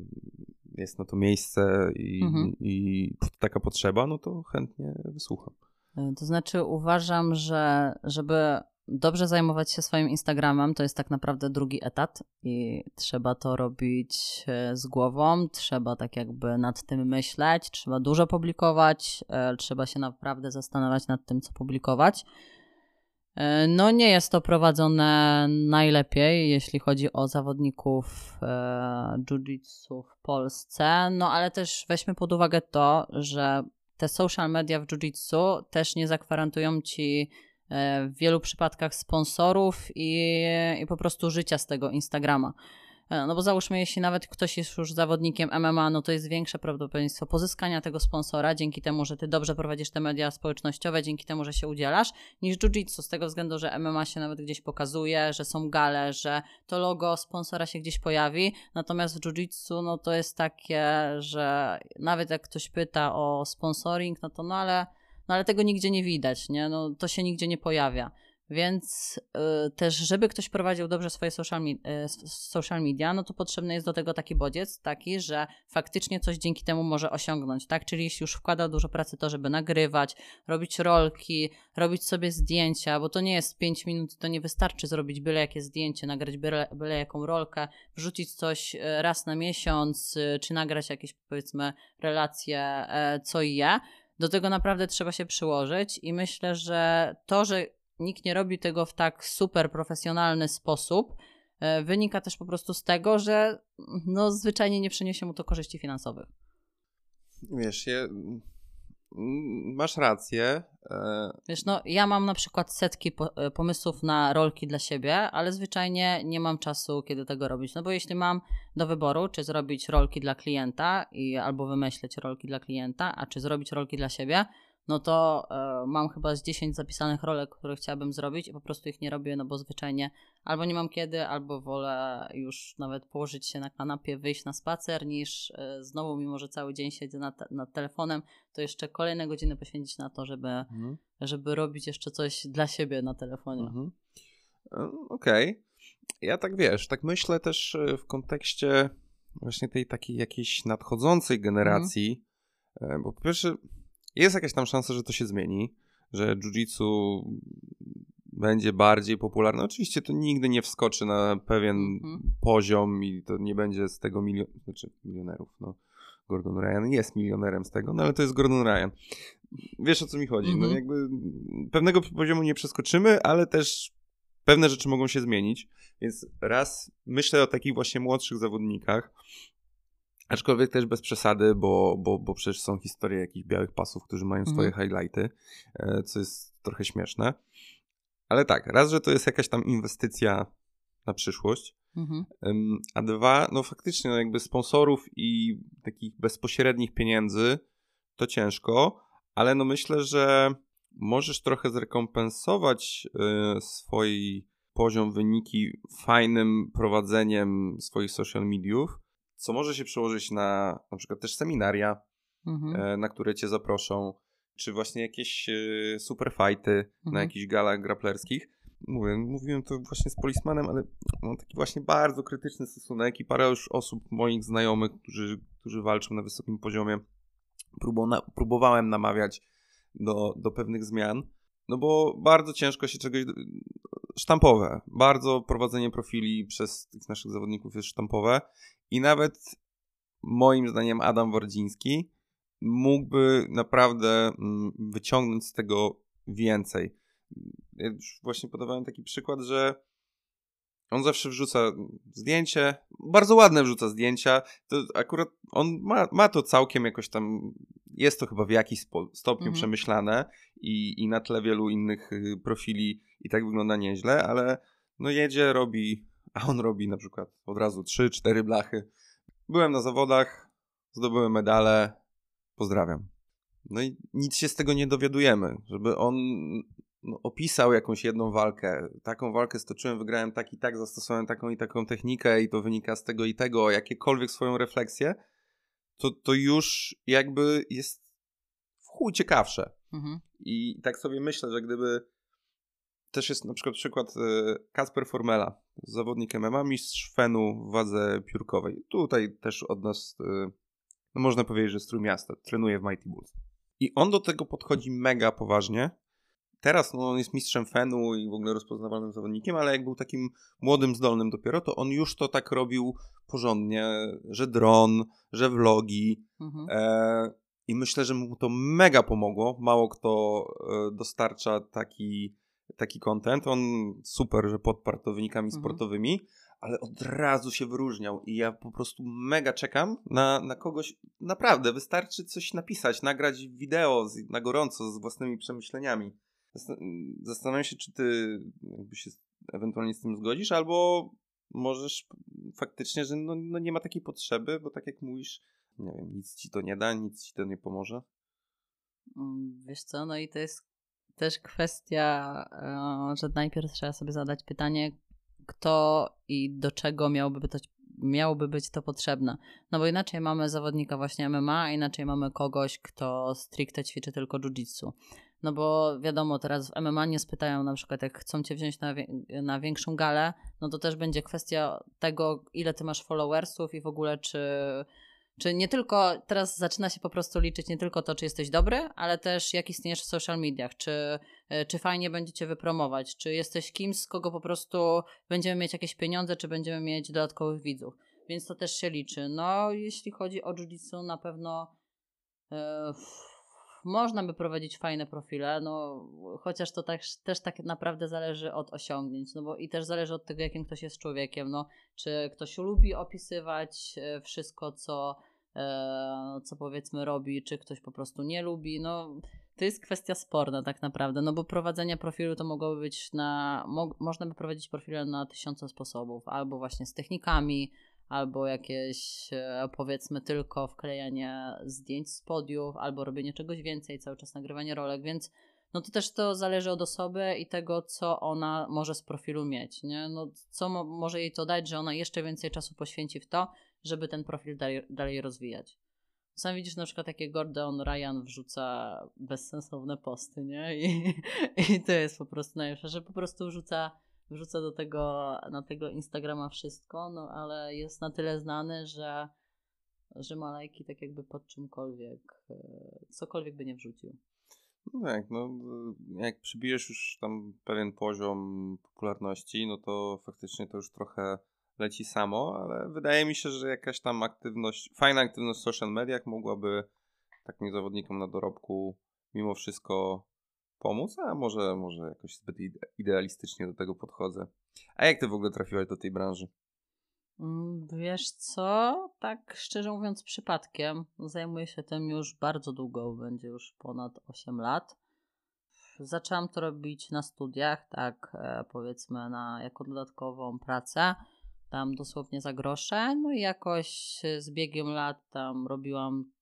jest na to miejsce i, Mhm. i taka potrzeba, no to chętnie wysłucham. E, To znaczy uważam, że żeby dobrze zajmować się swoim Instagramem, to jest tak naprawdę drugi etat i trzeba to robić e, z głową, trzeba tak jakby nad tym myśleć, trzeba dużo publikować, e, trzeba się naprawdę zastanawiać nad tym, co publikować. E, No nie jest to prowadzone najlepiej, jeśli chodzi o zawodników e, jiu-jitsu w Polsce, no ale też weźmy pod uwagę to, że te social media w jiu-jitsu też nie zagwarantują ci e, w wielu przypadkach sponsorów i, i po prostu życia z tego Instagrama. E, No bo załóżmy, jeśli nawet ktoś jest już zawodnikiem MMA, no to jest większe prawdopodobieństwo pozyskania tego sponsora dzięki temu, że ty dobrze prowadzisz te media społecznościowe, dzięki temu, że się udzielasz, niż jiu-jitsu, z tego względu, że MMA się nawet gdzieś pokazuje, że są gale, że to logo sponsora się gdzieś pojawi, natomiast w jiu-jitsu no to jest takie, że nawet jak ktoś pyta o sponsoring, no to no ale, no ale tego nigdzie nie widać, nie? No to się nigdzie nie pojawia. Więc y, też, żeby ktoś prowadził dobrze swoje social, mi- y, social media, no to potrzebny jest do tego taki bodziec, taki, że faktycznie coś dzięki temu może osiągnąć, tak? Czyli jeśli już wkłada dużo pracy to, żeby nagrywać, robić rolki, robić sobie zdjęcia, bo to nie jest 5 minut, to nie wystarczy zrobić byle jakie zdjęcie, nagrać byle, byle jaką rolkę, wrzucić coś y, raz na miesiąc, y, czy nagrać jakieś powiedzmy relacje e, co i je. Do tego naprawdę trzeba się przyłożyć i myślę, że to, że nikt nie robi tego w tak super profesjonalny sposób, e, wynika też po prostu z tego, że no zwyczajnie nie przyniesie mu to korzyści finansowych. Wiesz, je, masz rację. E, Wiesz, no ja mam na przykład setki po, e, pomysłów na rolki dla siebie, ale zwyczajnie nie mam czasu, kiedy tego robić. No bo jeśli mam do wyboru, czy zrobić rolki dla klienta i albo wymyśleć rolki dla klienta, a czy zrobić rolki dla siebie, no to e, mam chyba z 10 zapisanych rolek, które chciałabym zrobić i po prostu ich nie robię, no bo zwyczajnie albo nie mam kiedy, albo wolę już nawet położyć się na kanapie, wyjść na spacer, niż e, znowu, mimo że cały dzień siedzę nad, nad telefonem, to jeszcze kolejne godziny poświęcić na to, żeby mhm. żeby robić jeszcze coś dla siebie na telefonie. Mhm. E, Okej. Ja tak wiesz, tak myślę też w kontekście właśnie tej takiej jakiejś nadchodzącej generacji, e, bo po pierwsze jest jakaś tam szansa, że to się zmieni, że jiu-jitsu będzie bardziej popularne. Oczywiście to nigdy nie wskoczy na pewien Mhm. poziom i to nie będzie z tego milion, znaczy milionerów, no. Gordon Ryan jest milionerem z tego, no ale to jest Gordon Ryan. Wiesz o co mi chodzi? No Mhm. jakby pewnego poziomu nie przeskoczymy, ale też pewne rzeczy mogą się zmienić, więc raz myślę o takich właśnie młodszych zawodnikach, aczkolwiek też bez przesady, bo, bo, bo przecież są historie jakichś białych pasów, którzy mają swoje highlighty, e, co jest trochę śmieszne. Ale tak, raz, że to jest jakaś tam inwestycja na przyszłość, Mhm. A dwa, no faktycznie, no jakby sponsorów i takich bezpośrednich pieniędzy to ciężko, ale no myślę, że możesz trochę zrekompensować y, swój poziom wyniki fajnym prowadzeniem swoich social mediów, co może się przełożyć na na przykład też seminaria, Mhm. e, na które cię zaproszą, czy właśnie jakieś e, super fighty na Mhm. jakichś galach graplerskich. Mówię, mówiłem to właśnie z Polismanem, ale mam taki właśnie bardzo krytyczny stosunek i parę już osób moich znajomych, którzy, którzy walczą na wysokim poziomie, próbowałem namawiać do, do pewnych zmian, no bo bardzo ciężko się czegoś sztampowe. Bardzo prowadzenie profili przez tych naszych zawodników jest sztampowe i nawet moim zdaniem Adam Wardziński mógłby naprawdę mm, wyciągnąć z tego więcej. Ja już właśnie podawałem taki przykład, że on zawsze wrzuca zdjęcie, bardzo ładne wrzuca zdjęcia. To akurat on ma, ma to całkiem jakoś tam, jest to chyba w jakiś stopniu Mhm. przemyślane i, i na tle wielu innych y, profili i tak wygląda nieźle, ale no jedzie, robi, a on robi na przykład od razu 3-4 blachy. Byłem na zawodach, zdobyłem medale, pozdrawiam. No i nic się z tego nie dowiadujemy, żeby on no, opisał jakąś jedną walkę. Taką walkę stoczyłem, wygrałem tak i tak, zastosowałem taką i taką technikę i to wynika z tego i tego, jakiekolwiek swoją refleksję, to, to już jakby jest w chuj ciekawsze. Mhm. I tak sobie myślę, że gdyby też jest na przykład przykład e, Kasper Formela, zawodnik MMA, mistrz Fenu w wadze piórkowej. Tutaj też od nas, e, no można powiedzieć, że z Trójmiasta, trenuje w Mighty Bulls. I on do tego podchodzi mega poważnie. Teraz no, on jest mistrzem Fenu i w ogóle rozpoznawalnym zawodnikiem, ale jak był takim młodym, zdolnym dopiero, to on już to tak robił porządnie, że dron, że vlogi, Mhm. E, I myślę, że mu to mega pomogło. Mało kto e, dostarcza taki, taki content. On super, że podparł to wynikami Mhm. sportowymi, ale od razu się wyróżniał. I ja po prostu mega czekam na, na kogoś. Naprawdę, wystarczy coś napisać, nagrać wideo z, na gorąco z własnymi przemyśleniami. Zastan- Zastanawiam się, czy ty jakby się ewentualnie z tym zgodzisz, albo możesz faktycznie, że no, no nie ma takiej potrzeby, bo tak jak mówisz, nie wiem, nic ci to nie da, nic ci to nie pomoże. Mm, Wiesz co, no i to jest też kwestia, e, że najpierw trzeba sobie zadać pytanie, kto i do czego miałoby to, miałoby być to potrzebne. No bo inaczej mamy zawodnika właśnie MMA, inaczej mamy kogoś, kto stricte ćwiczy tylko jiu-jitsu. No bo wiadomo, teraz w MMA nie spytają na przykład, jak chcą cię wziąć na, wie- na większą galę, no to też będzie kwestia tego, ile ty masz followersów i w ogóle czy czy nie tylko, teraz zaczyna się po prostu liczyć nie tylko to, czy jesteś dobry, ale też jak istniejesz w social mediach, czy, czy fajnie będziecie wypromować, czy jesteś kimś, z kogo po prostu będziemy mieć jakieś pieniądze, czy będziemy mieć dodatkowych widzów. Więc to też się liczy. No, jeśli chodzi o jiu-jitsu, na pewno e, można by prowadzić fajne profile, no chociaż to tak, też tak naprawdę zależy od osiągnięć, no bo i też zależy od tego, jakim ktoś jest człowiekiem, no. Czy ktoś lubi opisywać e, wszystko, co, e, co powiedzmy robi, czy ktoś po prostu nie lubi, no to jest kwestia sporna tak naprawdę, no bo prowadzenie profilu to mogłoby być na, mo, można by prowadzić profile na tysiące sposobów, albo właśnie z technikami, albo jakieś e, powiedzmy tylko wklejanie zdjęć z podiów, albo robienie czegoś więcej, cały czas nagrywanie rolek, więc no to też to zależy od osoby i tego, co ona może z profilu mieć, nie? No, co mo- może jej to dać, że ona jeszcze więcej czasu poświęci w to, żeby ten profil dalej, dalej rozwijać. Sam widzisz na przykład, jakie Gordon Ryan wrzuca bezsensowne posty, nie? I, i to jest po prostu najlepsze, że po prostu wrzuca, wrzuca do tego, na tego Instagrama wszystko, no ale jest na tyle znany, że, że ma lajki tak jakby pod czymkolwiek, e, cokolwiek by nie wrzucił. No tak, no jak przybijesz już tam pewien poziom popularności, no to faktycznie to już trochę leci samo, ale wydaje mi się, że jakaś tam aktywność, fajna aktywność w social mediach mogłaby takim zawodnikom na dorobku mimo wszystko pomóc, a może, może jakoś zbyt ide- idealistycznie do tego podchodzę. A jak ty w ogóle trafiłaś do tej branży? Mm, Wiesz co? Tak szczerze mówiąc, przypadkiem. Zajmuję się tym już bardzo długo, będzie już ponad 8 lat. zaczęłam to robić na studiach, tak e, powiedzmy, na, jako dodatkową pracę. Tam dosłownie za grosze. No i jakoś z biegiem lat tam robiłam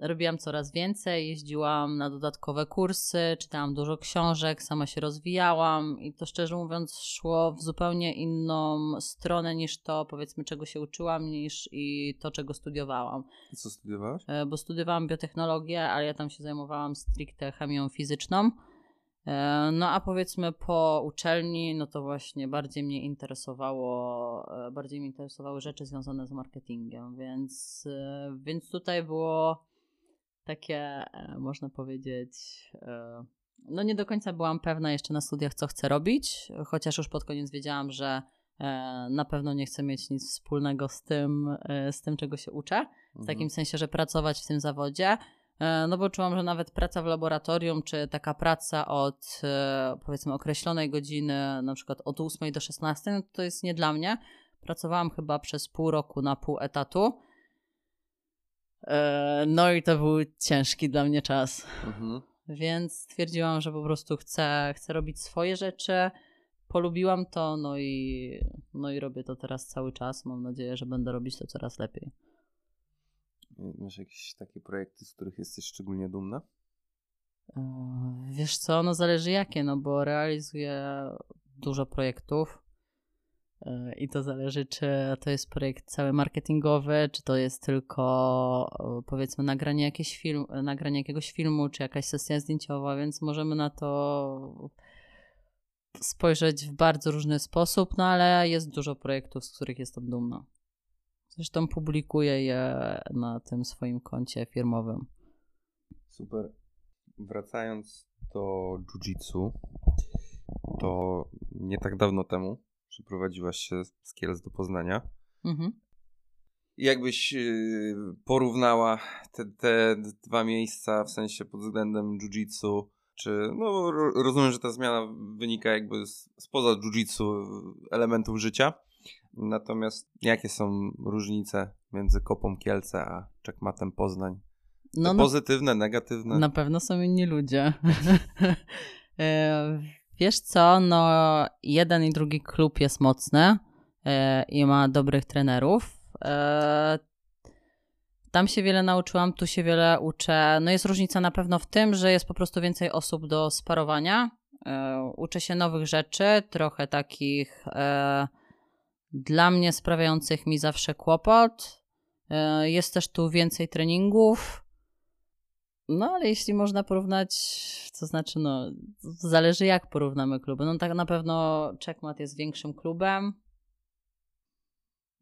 robiłam coraz więcej, jeździłam na dodatkowe kursy, czytałam dużo książek, sama się rozwijałam i to szczerze mówiąc szło w zupełnie inną stronę niż to, powiedzmy, czego się uczyłam, niż i to, czego studiowałam. Co studiowałaś? E, bo studiowałam biotechnologię, ale ja tam się zajmowałam stricte chemią fizyczną. E, no a powiedzmy po uczelni, no to właśnie bardziej mnie interesowało, e, bardziej mnie interesowały rzeczy związane z marketingiem, więc, więc tutaj było takie, e, można powiedzieć, e, no nie do końca byłam pewna jeszcze na studiach, co chcę robić, chociaż już pod koniec wiedziałam, że e, na pewno nie chcę mieć nic wspólnego z tym, z tym czego się uczę. W mhm. takim sensie, że pracować w tym zawodzie. No bo czułam, że nawet praca w laboratorium, czy taka praca od powiedzmy określonej godziny, na przykład od 8 do 16, no to jest nie dla mnie. Pracowałam chyba przez pół roku na pół etatu no i to był ciężki dla mnie czas. Mhm. Więc stwierdziłam, że po prostu chcę, chcę robić swoje rzeczy. Polubiłam to, no i, no i robię to teraz cały czas. Mam nadzieję, że będę robić to coraz lepiej. Masz jakieś takie projekty, z których jesteś szczególnie dumna? E, wiesz co, no zależy jakie, no bo realizuję dużo projektów. I to zależy, czy to jest projekt cały marketingowy, czy to jest tylko powiedzmy nagranie, jakieś film, nagranie jakiegoś filmu, czy jakaś sesja zdjęciowa, więc możemy na to spojrzeć w bardzo różny sposób, no ale jest dużo projektów, z których jestem dumna. Zresztą publikuję je na tym swoim koncie firmowym. Super. Wracając do jiu-jitsu, to nie tak dawno temu Przeprowadziłaś się z Kielc do Poznania. Mhm. Jakbyś y, porównała te, te dwa miejsca w sensie pod względem jiu-jitsu, czy no rozumiem, że ta zmiana wynika jakby spoza jiu-jitsu elementów życia. Natomiast jakie są różnice między Kopą Kielce a Czekmatem Poznań? No, pozytywne, negatywne? Na pewno są inni ludzie. Wiesz co, no jeden i drugi klub jest mocny e, i ma dobrych trenerów. E, tam się wiele nauczyłam, tu się wiele uczę. No jest różnica na pewno w tym, że jest po prostu więcej osób do sparowania. E, uczę się nowych rzeczy, trochę takich e, dla mnie sprawiających mi zawsze kłopot. Jest też tu więcej treningów. No, ale jeśli można porównać, to znaczy, no, zależy jak porównamy kluby. No, tak na pewno Checkmat jest większym klubem.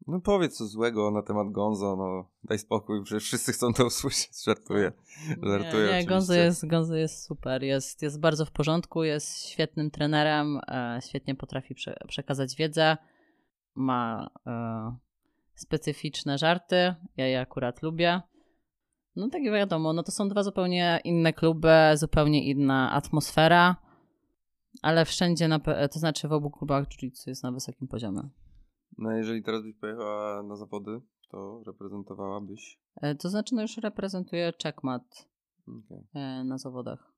No powiedz co złego na temat Gonzo, no daj spokój, że wszyscy chcą to usłyszeć, żartuję. żartuję nie, nie Gonzo, jest, Gonzo jest super, jest, jest bardzo w porządku, jest świetnym trenerem, e, świetnie potrafi prze, przekazać wiedzę, ma e, specyficzne żarty, ja je akurat lubię. No tak wiadomo, no to są dwa zupełnie inne kluby, zupełnie inna atmosfera, ale wszędzie, na, to znaczy w obu klubach jiu-jitsu jest na wysokim poziomie. No jeżeli teraz byś pojechała na zawody, to reprezentowałabyś? E, to znaczy no już reprezentuję checkmat okay. E, na zawodach.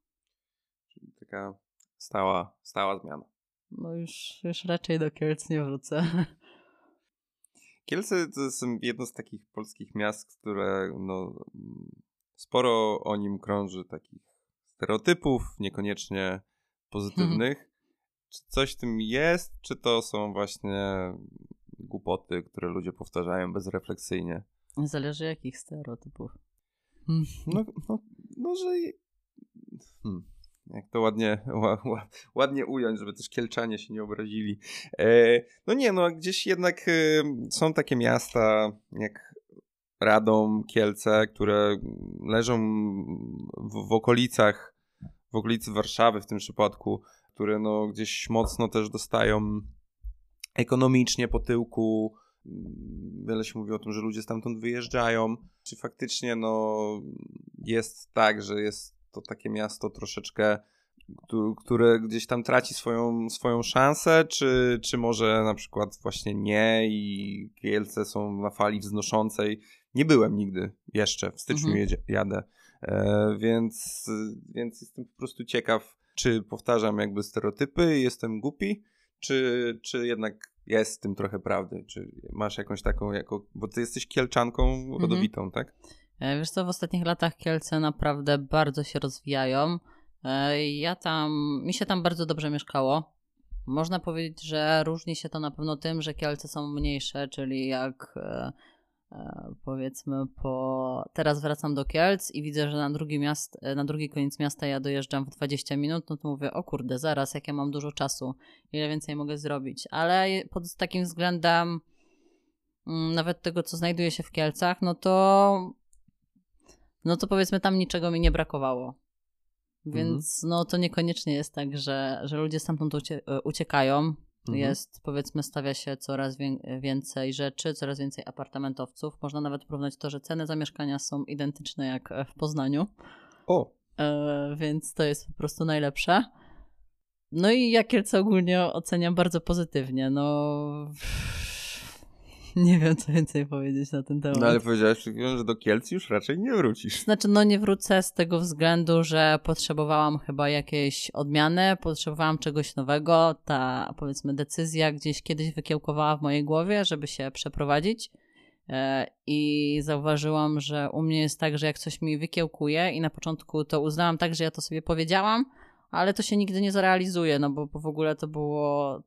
Czyli taka stała, stała zmiana. No już, już raczej do Kielc nie wrócę. Kielce to jest jedno z takich polskich miast, które no, sporo o nim krąży takich stereotypów, niekoniecznie pozytywnych. Hmm. Czy coś w tym jest, czy to są właśnie głupoty, które ludzie powtarzają bezrefleksyjnie? Zależy jakich stereotypów. No, no, no że... Hmm jak to ładnie, ładnie ująć, żeby też Kielczanie się nie obrazili. E, no nie, no gdzieś jednak e, są takie miasta jak Radom, Kielce, które leżą w, w okolicach, w okolicy Warszawy w tym przypadku, które no gdzieś mocno też dostają ekonomicznie po tyłku. Wiele się mówi o tym, że ludzie stamtąd wyjeżdżają. Czy faktycznie no, jest tak, że jest to takie miasto troszeczkę, które gdzieś tam traci swoją, swoją szansę, czy, czy może na przykład właśnie nie i Kielce są na fali wznoszącej. Nie byłem nigdy jeszcze, w styczniu mhm. jedzie, jadę E, więc, więc jestem po prostu ciekaw, czy powtarzam jakby stereotypy, jestem głupi, czy, czy jednak jest w tym trochę prawdy? Czy masz jakąś taką, jako, bo ty jesteś Kielczanką Mhm. rodowitą, tak? E, Wiesz co, w ostatnich latach Kielce naprawdę bardzo się rozwijają. E, Ja tam, mi się tam bardzo dobrze mieszkało. Można powiedzieć, że różni się to na pewno tym, że Kielce są mniejsze, czyli jak e, powiedzmy po... Teraz wracam do Kielc i widzę, że na drugi, miast, na drugi koniec miasta ja dojeżdżam w 20 minut, no to mówię, o kurde, zaraz, jak ja mam dużo czasu, ile więcej mogę zrobić. Ale pod takim względem mm, nawet tego, co znajduje się w Kielcach, no to no to powiedzmy tam niczego mi nie brakowało. Więc no to niekoniecznie jest tak, że, że ludzie stamtąd ucie, e, uciekają. Mhm. Jest, powiedzmy, stawia się coraz wię- więcej rzeczy, coraz więcej apartamentowców. Można nawet porównać to, że ceny za mieszkania są identyczne jak e, w Poznaniu, O, e, więc to jest po prostu najlepsze. No i ja Kielce ogólnie oceniam bardzo pozytywnie. No nie wiem, co więcej powiedzieć na ten temat. no ale powiedziałeś, że do Kielc już raczej nie wrócisz. Znaczy, no nie wrócę z tego względu, że potrzebowałam chyba jakiejś odmiany, potrzebowałam czegoś nowego. Ta, powiedzmy, decyzja gdzieś kiedyś wykiełkowała w mojej głowie, żeby się przeprowadzić. E, I zauważyłam, że u mnie jest tak, że jak coś mi wykiełkuje, i na początku to uznałam tak, że ja to sobie powiedziałam, ale to się nigdy nie zrealizuje, no bo, bo w ogóle to było.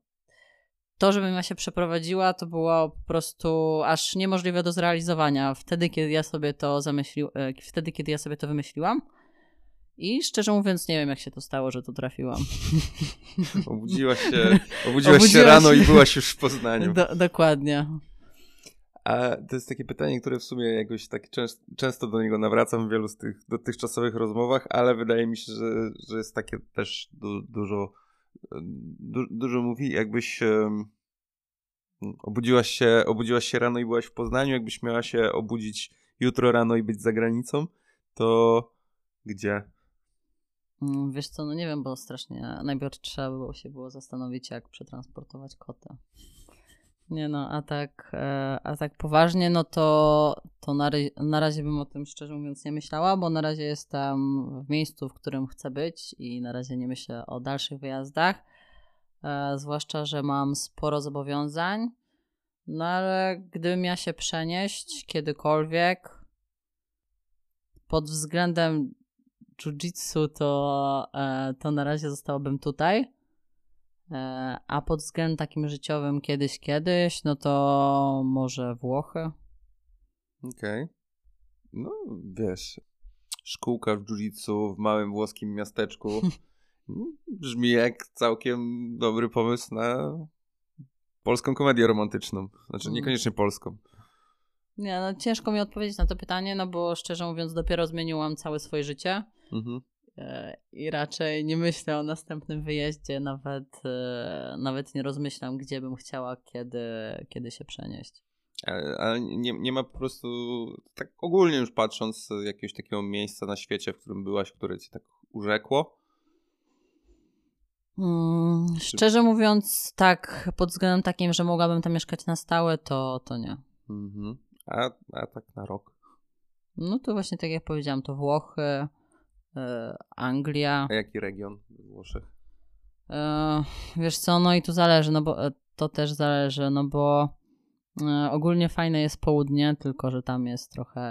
To, żebym ja się przeprowadziła, to było po prostu aż niemożliwe do zrealizowania. Wtedy, kiedy ja sobie to zamyślił, e, wtedy, kiedy ja sobie to wymyśliłam. I szczerze mówiąc, nie wiem, jak się to stało, że tu trafiłam. Obudziłaś się, obudziłaś się Obudziłaś rano się. i byłaś już w Poznaniu. Do, dokładnie. A to jest takie pytanie, które w sumie jakoś tak częst, często do niego nawracam w wielu z tych dotychczasowych rozmowach, ale wydaje mi się, że, że jest takie też du, dużo, du, dużo mówi, jakbyś em, obudziłaś się, obudziłaś się rano i byłaś w Poznaniu, jakbyś miała się obudzić jutro rano i być za granicą, to gdzie? Mm, Wiesz co, no nie wiem, bo strasznie najpierw trzeba było się było zastanowić, jak przetransportować kotę. Nie no, a tak, e, a tak poważnie, no to, to na, na razie bym o tym szczerze mówiąc nie myślała, bo na razie jestem w miejscu, w którym chcę być i na razie nie myślę o dalszych wyjazdach. E, zwłaszcza, że mam sporo zobowiązań. No ale gdybym miała się przenieść kiedykolwiek pod względem jiu-jitsu, to, e, to na razie zostałabym tutaj. E, a pod względem takim życiowym kiedyś, kiedyś, no to może Włochy. Okej. No, wiesz, szkółka w jiu-jitsu w małym włoskim miasteczku mm, brzmi jak całkiem dobry pomysł na polską komedię romantyczną. Znaczy, Mm. niekoniecznie polską. Nie, no ciężko mi odpowiedzieć na to pytanie, no bo szczerze mówiąc dopiero zmieniłam całe swoje życie. Mhm. E, I raczej nie myślę o następnym wyjeździe, nawet, e, nawet nie rozmyślam, gdzie bym chciała, kiedy, kiedy się przenieść. Ale, nie, nie ma po prostu, tak ogólnie już patrząc, jakiegoś takiego miejsca na świecie, w którym byłaś, które ci tak urzekło. Mm, szczerze mówiąc, tak, pod względem takim, że mogłabym tam mieszkać na stałe, to, to nie. Mhm. A, a tak na rok. No to właśnie tak jak powiedziałam, to Włochy, Anglia. A jaki region Włoszech? E, wiesz co, no i tu zależy, no bo e, to też zależy, no bo e, ogólnie fajne jest południe, tylko że tam jest trochę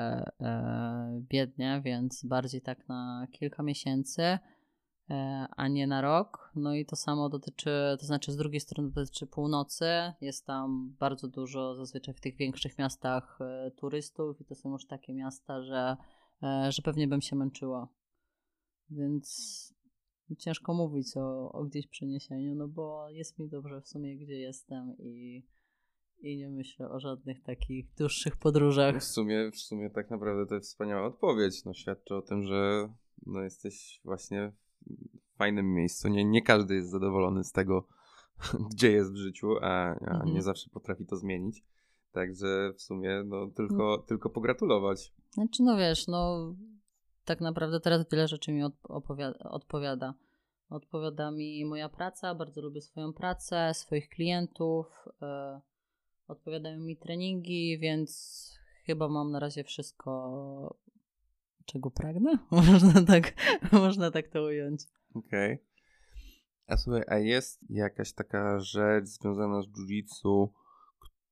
e, biednie, więc bardziej tak na kilka miesięcy, e, a nie na rok. No i to samo dotyczy, to znaczy z drugiej strony dotyczy północy. Jest tam bardzo dużo, zazwyczaj w tych większych miastach, e, turystów i to są już takie miasta, że, e, że pewnie bym się męczyła. Więc ciężko mówić o, o gdzieś przeniesieniu, no bo jest mi dobrze w sumie, gdzie jestem i, i nie myślę o żadnych takich dłuższych podróżach. W sumie, w sumie tak naprawdę to jest wspaniała odpowiedź. No, świadczy o tym, że no, jesteś właśnie w fajnym miejscu. Nie, nie każdy jest zadowolony z tego, gdzie jest w życiu, a, a Mhm. nie zawsze potrafi to zmienić. Także w sumie no, tylko, tylko pogratulować. Znaczy, no wiesz, no tak naprawdę teraz wiele rzeczy mi odpowiada. Odpowiada mi moja praca, bardzo lubię swoją pracę, swoich klientów, e, odpowiadają mi treningi, więc chyba mam na razie wszystko, czego pragnę? Można tak, można tak to ująć. Okej. Okay. A słuchaj, a jest jakaś taka rzecz związana z jiu-jitsu,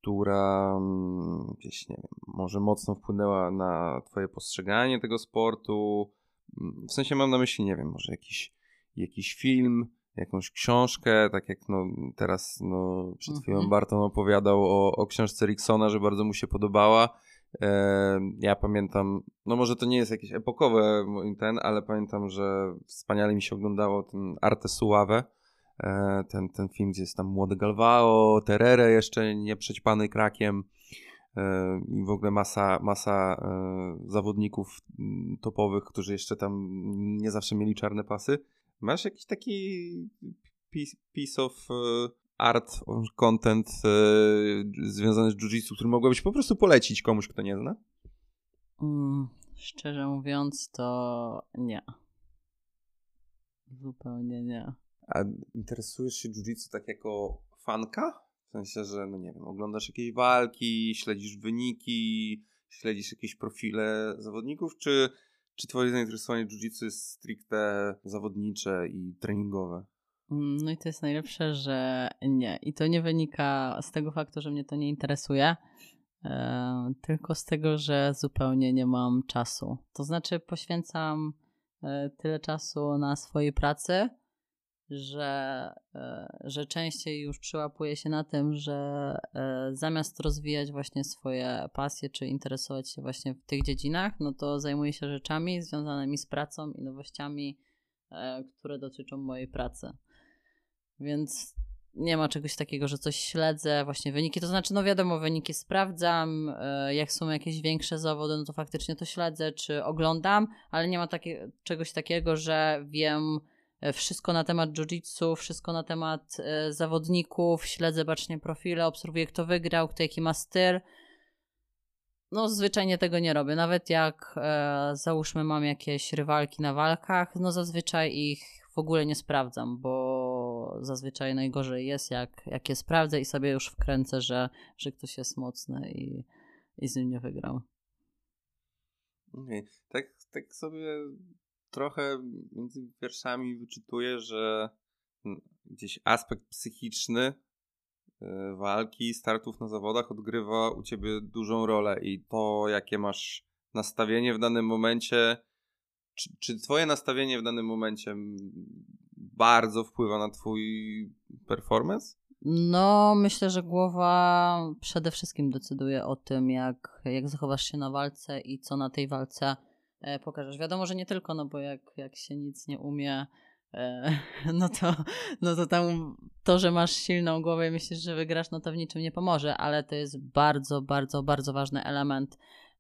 która mm, gdzieś, nie wiem, może mocno wpłynęła na twoje postrzeganie tego sportu? Mm, w sensie mam na myśli, nie wiem, może jakiś, jakiś film, jakąś książkę, tak jak no, teraz no, przed chwilą mm -hmm. Barton opowiadał o, o książce Ricksona, że bardzo mu się podobała. E, ja pamiętam, no może to nie jest jakieś epokowe ten, ale pamiętam, że wspaniale mi się oglądało ten Arte Suave, ten, ten film, gdzie jest tam młody Galvao, Terere jeszcze nieprzećpany krakiem e, i w ogóle masa, masa zawodników mm, topowych, którzy jeszcze tam nie zawsze mieli czarne pasy. Masz jakiś taki piece, piece of art, content związany z jiu-jitsu, który mogłabyś po prostu polecić komuś, kto nie zna? Mm, szczerze mówiąc, to nie. Zupełnie nie. A interesujesz się jiu-jitsu tak jako fanka? W sensie, że no nie wiem, oglądasz jakieś walki, śledzisz wyniki, śledzisz jakieś profile zawodników, czy, czy twoje zainteresowanie jiu-jitsu jest stricte zawodnicze i treningowe? Mm, no i to jest najlepsze, że nie. I to nie wynika z tego faktu, że mnie to nie interesuje, e, tylko z tego, że zupełnie nie mam czasu. To znaczy, poświęcam e, tyle czasu na swojej pracy, że, e, że częściej już przyłapuję się na tym, że e, zamiast rozwijać właśnie swoje pasje, czy interesować się właśnie w tych dziedzinach, no to zajmuję się rzeczami związanymi z pracą i nowościami, e, które dotyczą mojej pracy. Więc nie ma czegoś takiego, że coś śledzę, właśnie wyniki, to znaczy, no wiadomo, wyniki sprawdzam, jak są jakieś większe zawody, no to faktycznie to śledzę, czy oglądam, ale nie ma takie, czegoś takiego, że wiem wszystko na temat jiu-jitsu, wszystko na temat e, zawodników, śledzę bacznie profile, obserwuję kto wygrał, kto jaki ma styl. No zwyczajnie tego nie robię. Nawet jak e, załóżmy mam jakieś rywalki na walkach, no zazwyczaj ich w ogóle nie sprawdzam, bo zazwyczaj najgorzej jest jak, jak je sprawdzę i sobie już wkręcę, że, że ktoś jest mocny i, i z nim nie wygram. Okay. Tak, tak sobie trochę między wierszami wyczytuję, że gdzieś aspekt psychiczny e, walki, startów na zawodach odgrywa u ciebie dużą rolę i to, jakie masz nastawienie w danym momencie, czy, czy twoje nastawienie w danym momencie bardzo wpływa na twój performance? No, myślę, że głowa przede wszystkim decyduje o tym, jak, jak zachowasz się na walce i co na tej walce pokażesz. Wiadomo, że nie tylko, no bo jak, jak się nic nie umie, e, no to, no to tam to, że masz silną głowę i myślisz, że wygrasz, no to w niczym nie pomoże, ale to jest bardzo, bardzo, bardzo ważny element.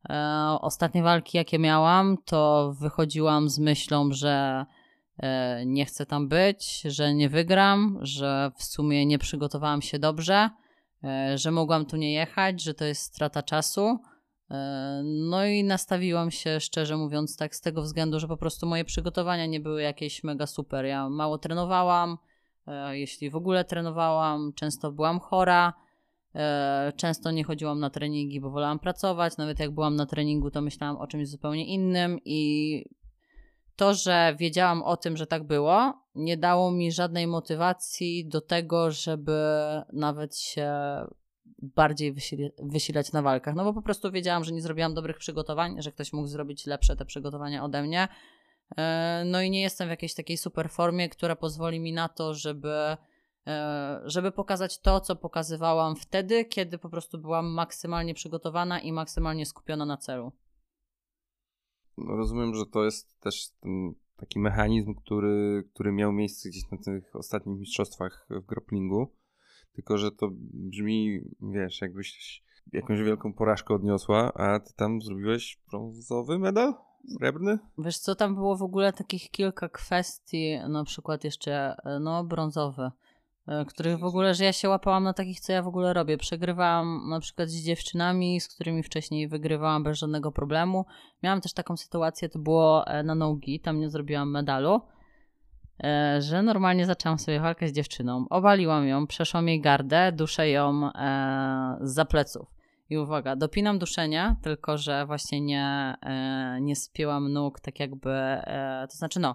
E, ostatnie walki, jakie miałam, to wychodziłam z myślą, że nie chcę tam być, że nie wygram, że w sumie nie przygotowałam się dobrze, że mogłam tu nie jechać, że to jest strata czasu. No i nastawiłam się, szczerze mówiąc, tak z tego względu, że po prostu moje przygotowania nie były jakieś mega super. Ja mało trenowałam, e, jeśli w ogóle trenowałam, często byłam chora, e, często nie chodziłam na treningi, bo wolałam pracować. Nawet jak byłam na treningu, to myślałam o czymś zupełnie innym i to, że wiedziałam o tym, że tak było, nie dało mi żadnej motywacji do tego, żeby nawet się bardziej wysilać na walkach. No bo po prostu wiedziałam, że nie zrobiłam dobrych przygotowań, że ktoś mógł zrobić lepsze te przygotowania ode mnie. E, no i nie jestem w jakiejś takiej super formie, która pozwoli mi na to, żeby, e, żeby pokazać to, co pokazywałam wtedy, kiedy po prostu byłam maksymalnie przygotowana i maksymalnie skupiona na celu. No rozumiem, że to jest też ten taki mechanizm, który, który miał miejsce gdzieś na tych ostatnich mistrzostwach w grapplingu tylko że to brzmi, wiesz, jakbyś jakąś wielką porażkę odniosła, a ty tam zrobiłeś brązowy medal? Srebrny? Wiesz co, tam było w ogóle takich kilka kwestii, na przykład jeszcze, no, brązowy, e, których w ogóle, że ja się łapałam na takich, co ja w ogóle robię. Przegrywałam na przykład z dziewczynami, z którymi wcześniej wygrywałam bez żadnego problemu. Miałam też taką sytuację, to było e, na nogi, tam nie zrobiłam medalu, E, że normalnie zaczęłam sobie walkę z dziewczyną. Obaliłam ją, przeszłam jej gardę, duszę ją e, za pleców. I uwaga, dopinam duszenie, tylko że właśnie nie, e, nie spięłam nóg tak jakby, e, to znaczy no,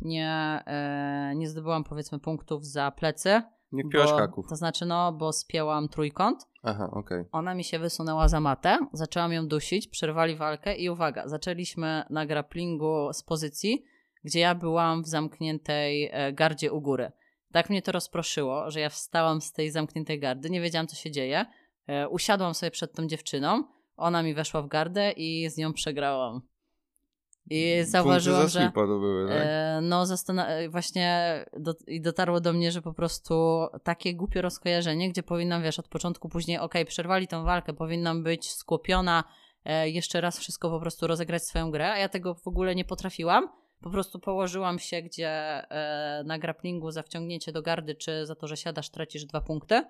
nie, e, nie zdobyłam powiedzmy punktów za plecy. Nie wpiłaś haków. To znaczy no, bo spięłam trójkąt, Aha, okej. ona mi się wysunęła za matę, zaczęłam ją dusić, przerwali walkę i uwaga, zaczęliśmy na grapplingu z pozycji, gdzie ja byłam w zamkniętej e, gardzie u góry. Tak mnie to rozproszyło, że ja wstałam z tej zamkniętej gardy, nie wiedziałam co się dzieje. E, usiadłam sobie przed tą dziewczyną, ona mi weszła w gardę i z nią przegrałam. I zauważyłam, Punkty za że... to były, tak? E, No, e, właśnie do, i dotarło do mnie, że po prostu takie głupie rozkojarzenie, gdzie powinnam, wiesz, od początku później, okej, przerwali tą walkę, powinnam być skłopiona, e, jeszcze raz wszystko po prostu rozegrać swoją grę, a ja tego w ogóle nie potrafiłam. Po prostu położyłam się, gdzie e, na grapplingu za wciągnięcie do gardy, czy za to, że siadasz, tracisz dwa punkty.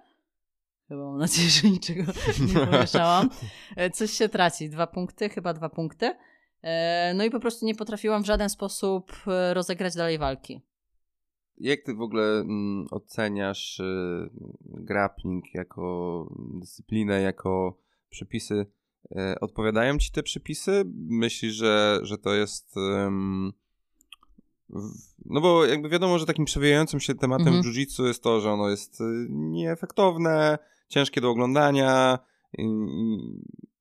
Chyba mam nadzieję, że niczego nie pomieszałam. E, Coś się traci, dwa punkty, chyba dwa punkty. E, No i po prostu nie potrafiłam w żaden sposób rozegrać dalej walki. Jak ty w ogóle mm, oceniasz y, grappling jako dyscyplinę, jako przepisy? Odpowiadają ci te przepisy? Myślisz, że, że to jest. w- no bo jakby wiadomo, że takim przewijającym się tematem Mhm. jiu-jitsu jest to, że ono jest y, nieefektowne, ciężkie do oglądania.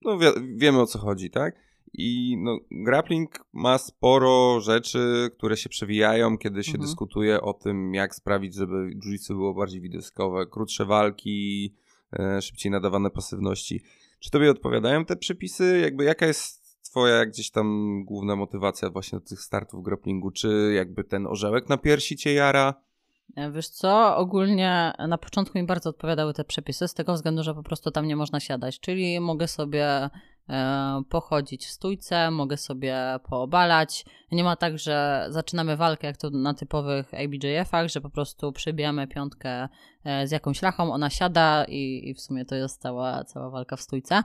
No wi- wiemy o co chodzi, tak? I no, grappling ma sporo rzeczy, które się przewijają, kiedy się Mhm. dyskutuje o tym, jak sprawić, żeby jiu-jitsu było bardziej widowiskowe, krótsze walki, e, szybciej nadawane pasywności. Czy tobie odpowiadają te przepisy? Jakby jaka jest twoja gdzieś tam główna motywacja właśnie do tych startów grapplingu? Czy jakby ten orzełek na piersi cię jara? E, Wiesz co, ogólnie na początku mi bardzo odpowiadały te przepisy, z tego względu, że po prostu tam nie można siadać, czyli mogę sobie e, pochodzić w stójce, mogę sobie poobalać. Nie ma tak, że zaczynamy walkę jak to na typowych ABJF-ach, że po prostu przybijamy piątkę e, z jakąś lachą, ona siada i, i w sumie to jest cała, cała walka w stójce.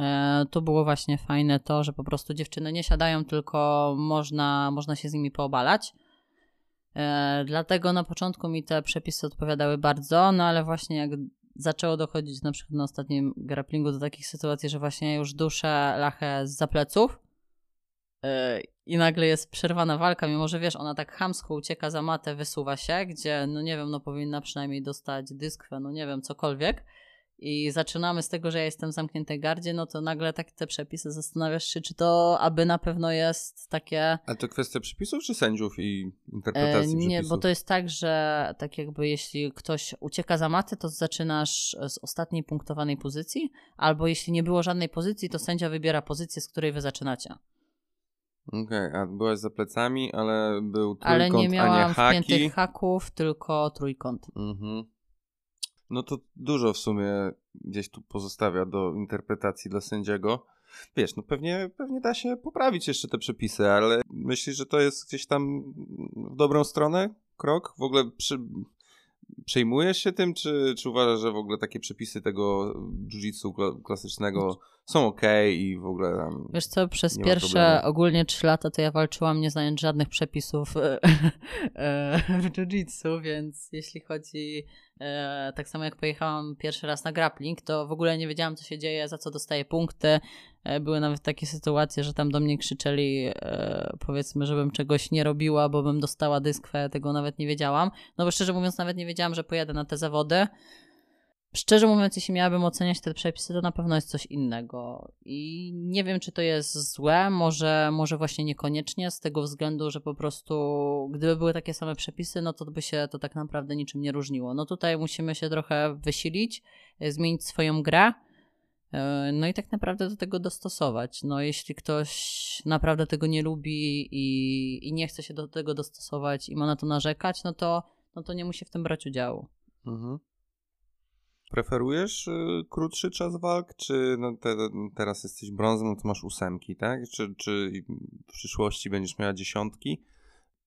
E, To było właśnie fajne to, że po prostu dziewczyny nie siadają, tylko można, można się z nimi poobalać. E, dlatego na początku mi te przepisy odpowiadały bardzo, no ale właśnie jak zaczęło dochodzić na przykład na ostatnim grapplingu do takich sytuacji, że właśnie już duszę lachę z pleców e, i nagle jest przerwana walka, mimo że wiesz, ona tak chamsko ucieka za matę, wysuwa się, gdzie no nie wiem, no powinna przynajmniej dostać dyskwę, no nie wiem, cokolwiek. I zaczynamy z tego, że ja jestem w zamkniętej gardzie, no to nagle tak te przepisy zastanawiasz się, czy to aby na pewno jest takie A to kwestia przepisów czy sędziów i E, interpretacji nie, przepisów? bo to jest tak, że tak jakby jeśli ktoś ucieka za matę, to zaczynasz z ostatniej punktowanej pozycji, albo jeśli nie było żadnej pozycji, to sędzia wybiera pozycję, z której wy zaczynacie. Okej, a byłaś za plecami, ale był trójkąt, Ale nie a nie haki. wpiętych haków, tylko trójkąt. Mhm. No to dużo w sumie gdzieś tu pozostawia do interpretacji dla sędziego. Wiesz, no pewnie, pewnie da się poprawić jeszcze te przepisy, ale myślisz, że to jest gdzieś tam w dobrą stronę krok? W ogóle przy... przejmujesz się tym, czy, czy uważasz, że w ogóle takie przepisy tego jiu-jitsu kla- klasycznego są ok i w ogóle tam... Wiesz co, przez pierwsze ogólnie trzy lata to ja walczyłam nie znając żadnych przepisów e, e, w jiu-jitsu, więc jeśli chodzi e, tak samo jak pojechałam pierwszy raz na grappling, to w ogóle nie wiedziałam co się dzieje, za co dostaję punkty. Były nawet takie sytuacje, że tam do mnie krzyczeli powiedzmy, żebym czegoś nie robiła, bo bym dostała dyskwę, tego nawet nie wiedziałam. No bo szczerze mówiąc nawet nie wiedziałam, że pojadę na te zawody. Szczerze mówiąc, jeśli miałabym oceniać te przepisy, to na pewno jest coś innego. I nie wiem, czy to jest złe, może, może właśnie niekoniecznie, z tego względu, że po prostu gdyby były takie same przepisy, no to by się to tak naprawdę niczym nie różniło. No tutaj musimy się trochę wysilić, e, zmienić swoją grę. e, No i tak naprawdę do tego dostosować. No jeśli ktoś naprawdę tego nie lubi i, i nie chce się do tego dostosować i ma na to narzekać, no to, no to nie musi w tym brać udziału. Mhm. Preferujesz y, krótszy czas walk, czy no te, teraz jesteś brązem, no to masz ósemki, tak? Czy, czy w przyszłości będziesz miała dziesiątki?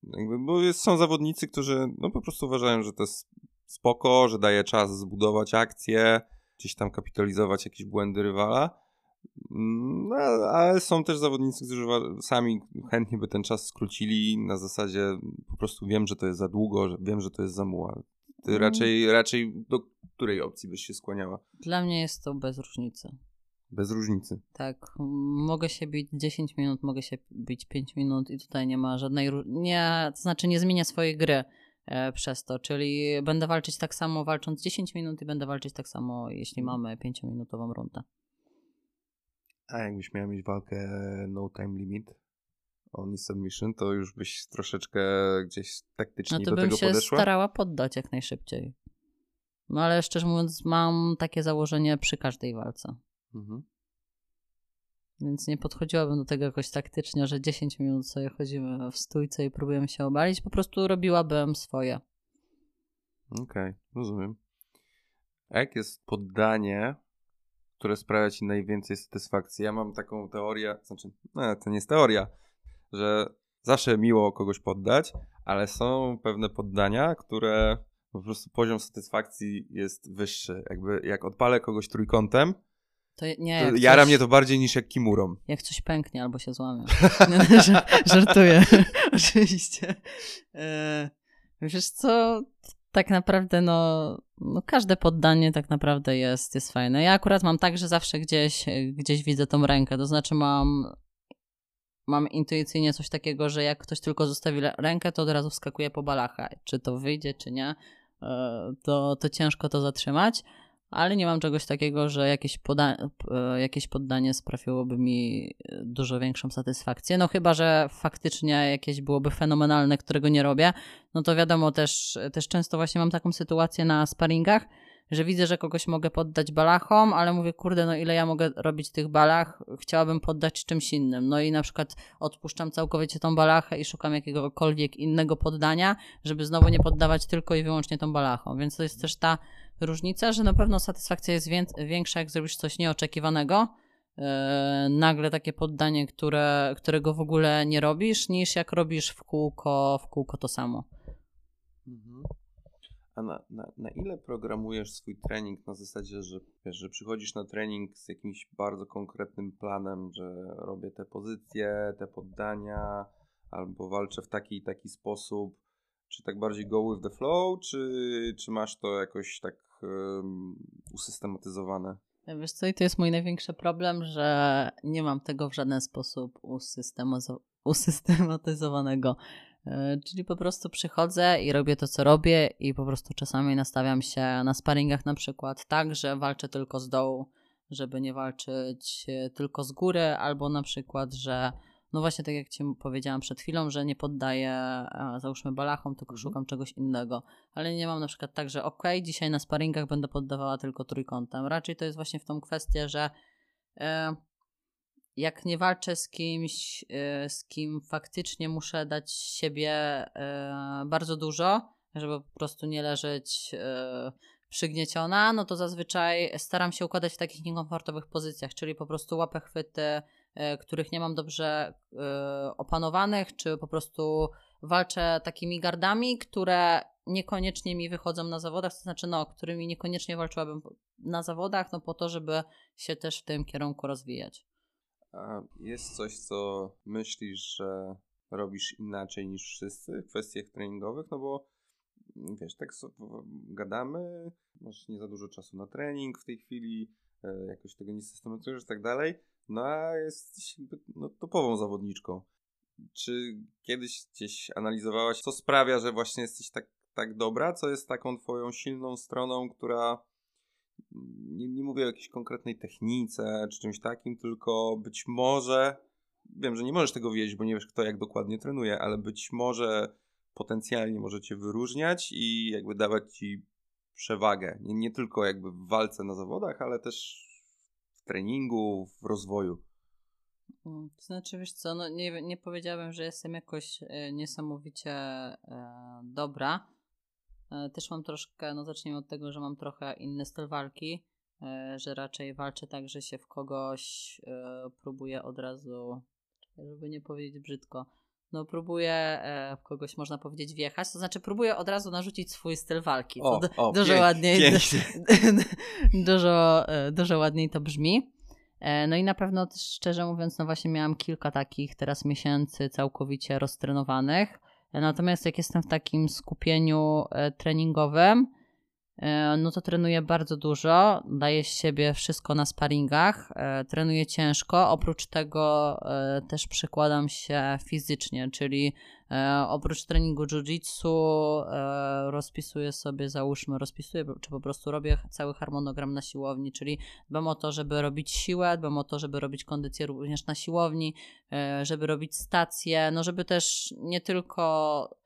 Jakby, bo jest, są zawodnicy, którzy no po prostu uważają, że to jest spoko, że daje czas zbudować akcję, gdzieś tam kapitalizować jakieś błędy rywala. Mm, No, ale są też zawodnicy, którzy sami chętnie by ten czas skrócili na zasadzie po prostu wiem, że to jest za długo, wiem, że to jest za muła. Ty Mm. raczej, raczej do której opcji byś się skłaniała? Dla mnie jest to bez różnicy. Bez różnicy. Tak, mogę się bić 10 minut, mogę się bić 5 minut i tutaj nie ma żadnej, nie, to znaczy nie zmienię swojej gry e, przez to, czyli będę walczyć tak samo walcząc 10 minut i będę walczyć tak samo, jeśli Mhm. mamy 5-minutową rundę. A jakbyś miał mieć walkę no time limit, only submission, to już byś troszeczkę gdzieś taktycznie No to do bym tego się podeszła? starała poddać jak najszybciej. No ale szczerze mówiąc, mam takie założenie przy każdej walce. Mhm. Więc nie podchodziłabym do tego jakoś taktycznie, że 10 minut sobie chodzimy w stójce i próbujemy się obalić. Po prostu robiłabym swoje. Okej, rozumiem. A jak jest poddanie, które sprawia ci najwięcej satysfakcji? Ja mam taką teorię, znaczy, no to nie jest teoria, że zawsze miło kogoś poddać, ale są pewne poddania, które po prostu poziom satysfakcji jest wyższy. Jakby jak odpalę kogoś trójkątem, To nie, to jara coś, mnie to bardziej niż jak kimurą. Jak coś pęknie albo się złamie. No, ża- Żartuję, oczywiście. E, wiesz co, tak naprawdę no, no każde poddanie tak naprawdę jest, jest fajne. Ja akurat mam tak, że zawsze gdzieś, gdzieś widzę tą rękę, to znaczy mam mam intuicyjnie coś takiego, że jak ktoś tylko zostawi rękę, to od razu wskakuje po balachę. Czy to wyjdzie, czy nie, e, to, to ciężko to zatrzymać, ale nie mam czegoś takiego, że jakieś, poda- e, jakieś poddanie sprawiłoby mi e, dużo większą satysfakcję. No chyba, że faktycznie jakieś byłoby fenomenalne, którego nie robię, no to wiadomo, też, też często właśnie mam taką sytuację na sparingach, że widzę, że kogoś mogę poddać balachom, ale mówię, kurde, no ile ja mogę robić tych balach, chciałabym poddać czymś innym. No i na przykład odpuszczam całkowicie tą balachę i szukam jakiegokolwiek innego poddania, żeby znowu nie poddawać tylko i wyłącznie tą balachą. Więc to jest też ta różnica, że na pewno satysfakcja jest wię- większa, jak zrobisz coś nieoczekiwanego, yy, nagle takie poddanie, które, którego w ogóle nie robisz, niż jak robisz w kółko, w kółko to samo. Mhm. A na, na, na ile programujesz swój trening na zasadzie, że, wiesz, że przychodzisz na trening z jakimś bardzo konkretnym planem, że robię te pozycje, te poddania, albo walczę w taki i taki sposób? Czy tak bardziej go with the flow, czy, czy masz to jakoś tak um, usystematyzowane? Wiesz co, i to jest mój największy problem, że nie mam tego w żaden sposób usystematyzowanego. E, Czyli po prostu przychodzę i robię to, co robię, i po prostu czasami nastawiam się na sparingach na przykład tak, że walczę tylko z dołu, żeby nie walczyć e, tylko z góry, albo na przykład, że no właśnie tak jak Ci powiedziałam przed chwilą, że nie poddaję e, załóżmy balachom, tylko Mhm. szukam czegoś innego. Ale nie mam na przykład tak, że ok, dzisiaj na sparingach będę poddawała tylko trójkątem. Raczej to jest właśnie w tą kwestię, że e, jak nie walczę z kimś, e, z kim faktycznie muszę dać siebie e, bardzo dużo, żeby po prostu nie leżeć e, przygnieciona, no to zazwyczaj staram się układać w takich niekomfortowych pozycjach, czyli po prostu łapę chwyty, których nie mam dobrze opanowanych, czy po prostu walczę takimi gardami, które niekoniecznie mi wychodzą na zawodach, to znaczy no, którymi niekoniecznie walczyłabym na zawodach, no po to, żeby się też w tym kierunku rozwijać. A jest coś, co myślisz, że robisz inaczej niż wszyscy w kwestiach treningowych? No bo wiesz, tak gadamy, masz nie za dużo czasu na trening w tej chwili, e, jakoś tego nie systematyzujesz i tak dalej, no a jesteś no, topową zawodniczką. Czy kiedyś gdzieś analizowałaś, co sprawia, że właśnie jesteś tak, tak dobra? Co jest taką twoją silną stroną, która nie, nie mówię o jakiejś konkretnej technice czy czymś takim, tylko być może, wiem, że nie możesz tego wiedzieć, bo nie wiesz kto jak dokładnie trenuje, ale być może potencjalnie może cię wyróżniać i jakby dawać ci przewagę. Nie, nie tylko jakby w walce na zawodach, ale też w treningu, w rozwoju. Mm, To znaczy, wiesz co, no nie, nie powiedziałabym, że jestem jakoś e, niesamowicie e, dobra. E, też mam troszkę, no zacznijmy od tego, że mam trochę inny styl walki, e, że raczej walczę tak, że się w kogoś e, próbuję od razu, żeby nie powiedzieć brzydko, no próbuję w kogoś, można powiedzieć, wjechać, to znaczy próbuję od razu narzucić swój styl walki. O, o, dużo pięk- ładniej, pięknie. dużo, dużo ładniej to brzmi. No i na pewno szczerze mówiąc, no właśnie miałam kilka takich teraz miesięcy całkowicie roztrenowanych. Natomiast jak jestem w takim skupieniu e, treningowym, no to trenuję bardzo dużo, daję z siebie wszystko na sparingach, e, trenuję ciężko, oprócz tego e, też przykładam się fizycznie, czyli oprócz treningu jiu-jitsu rozpisuję sobie, załóżmy, rozpisuję, czy po prostu robię cały harmonogram na siłowni, czyli dbam o to, żeby robić siłę, dbam o to, żeby robić kondycję również na siłowni, żeby robić stacje, no żeby też nie tylko E,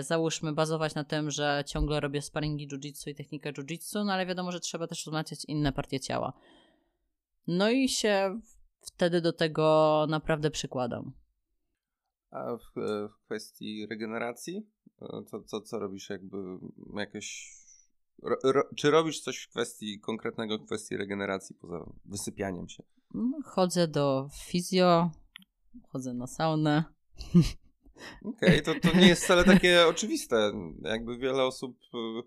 załóżmy bazować na tym, że ciągle robię sparingi jiu-jitsu i technikę jiu-jitsu, no ale wiadomo, że trzeba też wzmacniać inne partie ciała. No i się wtedy do tego naprawdę przykładam. A w, e, w kwestii regeneracji, e, co, co, co robisz jakby jakieś... Ro, ro, czy robisz coś w kwestii konkretnego w kwestii regeneracji poza wysypianiem się? No, chodzę do fizjo, chodzę na saunę. Okej, okay, to, to nie jest wcale takie oczywiste. Jakby wiele osób, y,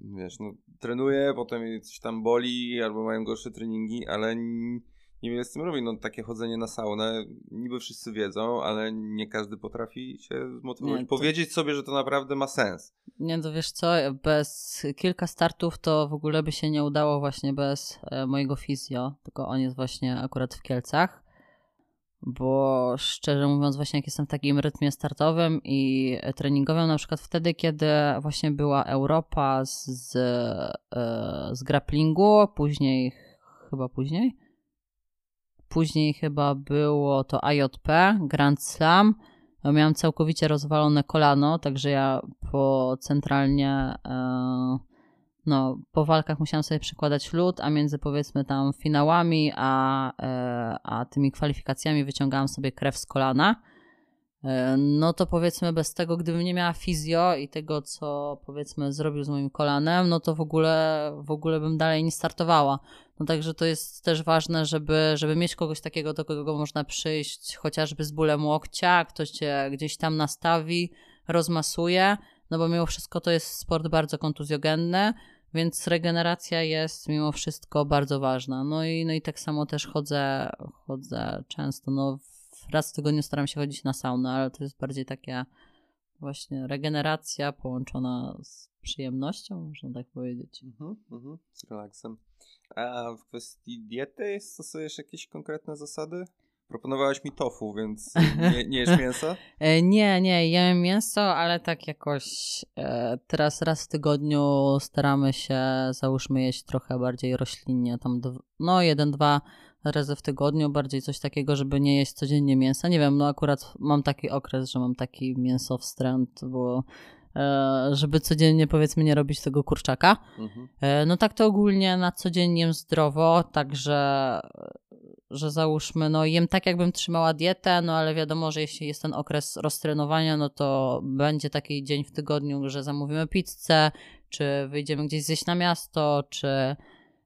wiesz, no, trenuje, potem coś tam boli, albo mają gorsze treningi, ale niewiele z tym robi. No, takie chodzenie na saunę, niby wszyscy wiedzą, ale nie każdy potrafi się zmotywować, nie, to... powiedzieć sobie, że to naprawdę ma sens. Nie, to wiesz co, bez kilka startów to w ogóle by się nie udało właśnie bez e, mojego fizjo, tylko on jest właśnie akurat w Kielcach bo szczerze mówiąc, właśnie jak jestem w takim rytmie startowym i treningowym, na przykład wtedy, kiedy właśnie była Europa z, z, e, z grapplingu, później, chyba później, później chyba było to AJP, Grand Slam, miałam całkowicie rozwalone kolano, także ja po centralnie e, no, po walkach musiałam sobie przykładać lód, a między powiedzmy tam finałami a, e, a tymi kwalifikacjami wyciągałam sobie krew z kolana. E, no to powiedzmy bez tego, gdybym nie miała fizjo i tego, co powiedzmy zrobił z moim kolanem, no to w ogóle, w ogóle bym dalej nie startowała. No także to jest też ważne, żeby, żeby mieć kogoś takiego, do kogo można przyjść, chociażby z bólem łokcia, ktoś cię gdzieś tam nastawi, rozmasuje, no bo mimo wszystko to jest sport bardzo kontuzjogenny, więc regeneracja jest mimo wszystko bardzo ważna. No i, no i tak samo też chodzę, chodzę często. No, raz w tygodniu staram się chodzić na saunę, ale to jest bardziej takie właśnie regeneracja połączona z przyjemnością, można tak powiedzieć. Mhm, mhm, z relaksem. A w kwestii diety stosujesz jakieś konkretne zasady? Proponowałaś mi tofu, więc nie, nie jesz mięsa? E, nie, nie, jem mięso, ale tak jakoś e, teraz raz w tygodniu staramy się, załóżmy, jeść trochę bardziej roślinnie, tam no jeden, dwa razy w tygodniu, bardziej coś takiego, żeby nie jeść codziennie mięsa. Nie wiem, no akurat mam taki okres, że mam taki mięso wstręt, bo żeby codziennie powiedzmy nie robić tego kurczaka. Mhm. No tak to ogólnie na codziennie zdrowo, także że załóżmy, no jem tak, jakbym trzymała dietę, no ale wiadomo, że jeśli jest ten okres roztrenowania, no to będzie taki dzień w tygodniu, że zamówimy pizzę, czy wyjdziemy gdzieś zjeść na miasto, czy,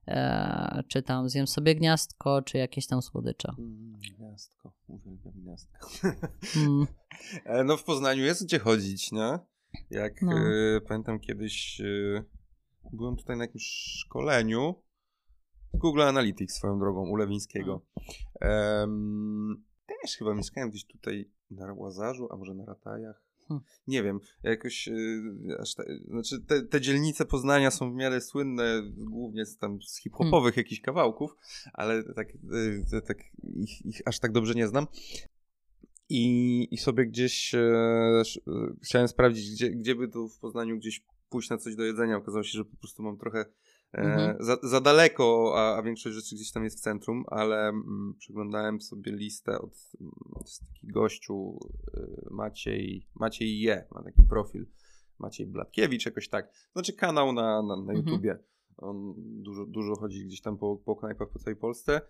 e, czy tam zjem sobie gniazdko, czy jakieś tam słodycze. Mm, gniazdko, uwielbiam gniazdko. Mm. E, no w Poznaniu jest gdzie chodzić, nie? Jak no. y, pamiętam kiedyś y, byłem tutaj na jakimś szkoleniu Google Analytics swoją drogą u Lewińskiego. Um, też chyba mieszkałem gdzieś tutaj na Łazarzu, a może na Ratajach. Hmm. Nie wiem, jakoś yy, aż te, znaczy te, te, dzielnice Poznania są w miarę słynne, głównie z, tam z hip-hopowych hmm. jakichś kawałków, ale tak, yy, tak ich, ich, aż tak dobrze nie znam. I, i sobie gdzieś e, chciałem sprawdzić, gdzie, gdzie by tu w Poznaniu gdzieś pójść na coś do jedzenia. Okazało się, że po prostu mam trochę Mhm. E, za, za, daleko, a, a, większość rzeczy gdzieś tam jest w centrum, ale mm, przeglądałem sobie listę od, od taki gościu y, Maciej, Maciej Je, ma taki profil, Maciej Blatkiewicz, jakoś tak. Znaczy kanał na, na, na mhm. YouTubie. On dużo, dużo chodzi gdzieś tam po, po knajpach po całej Polsce E,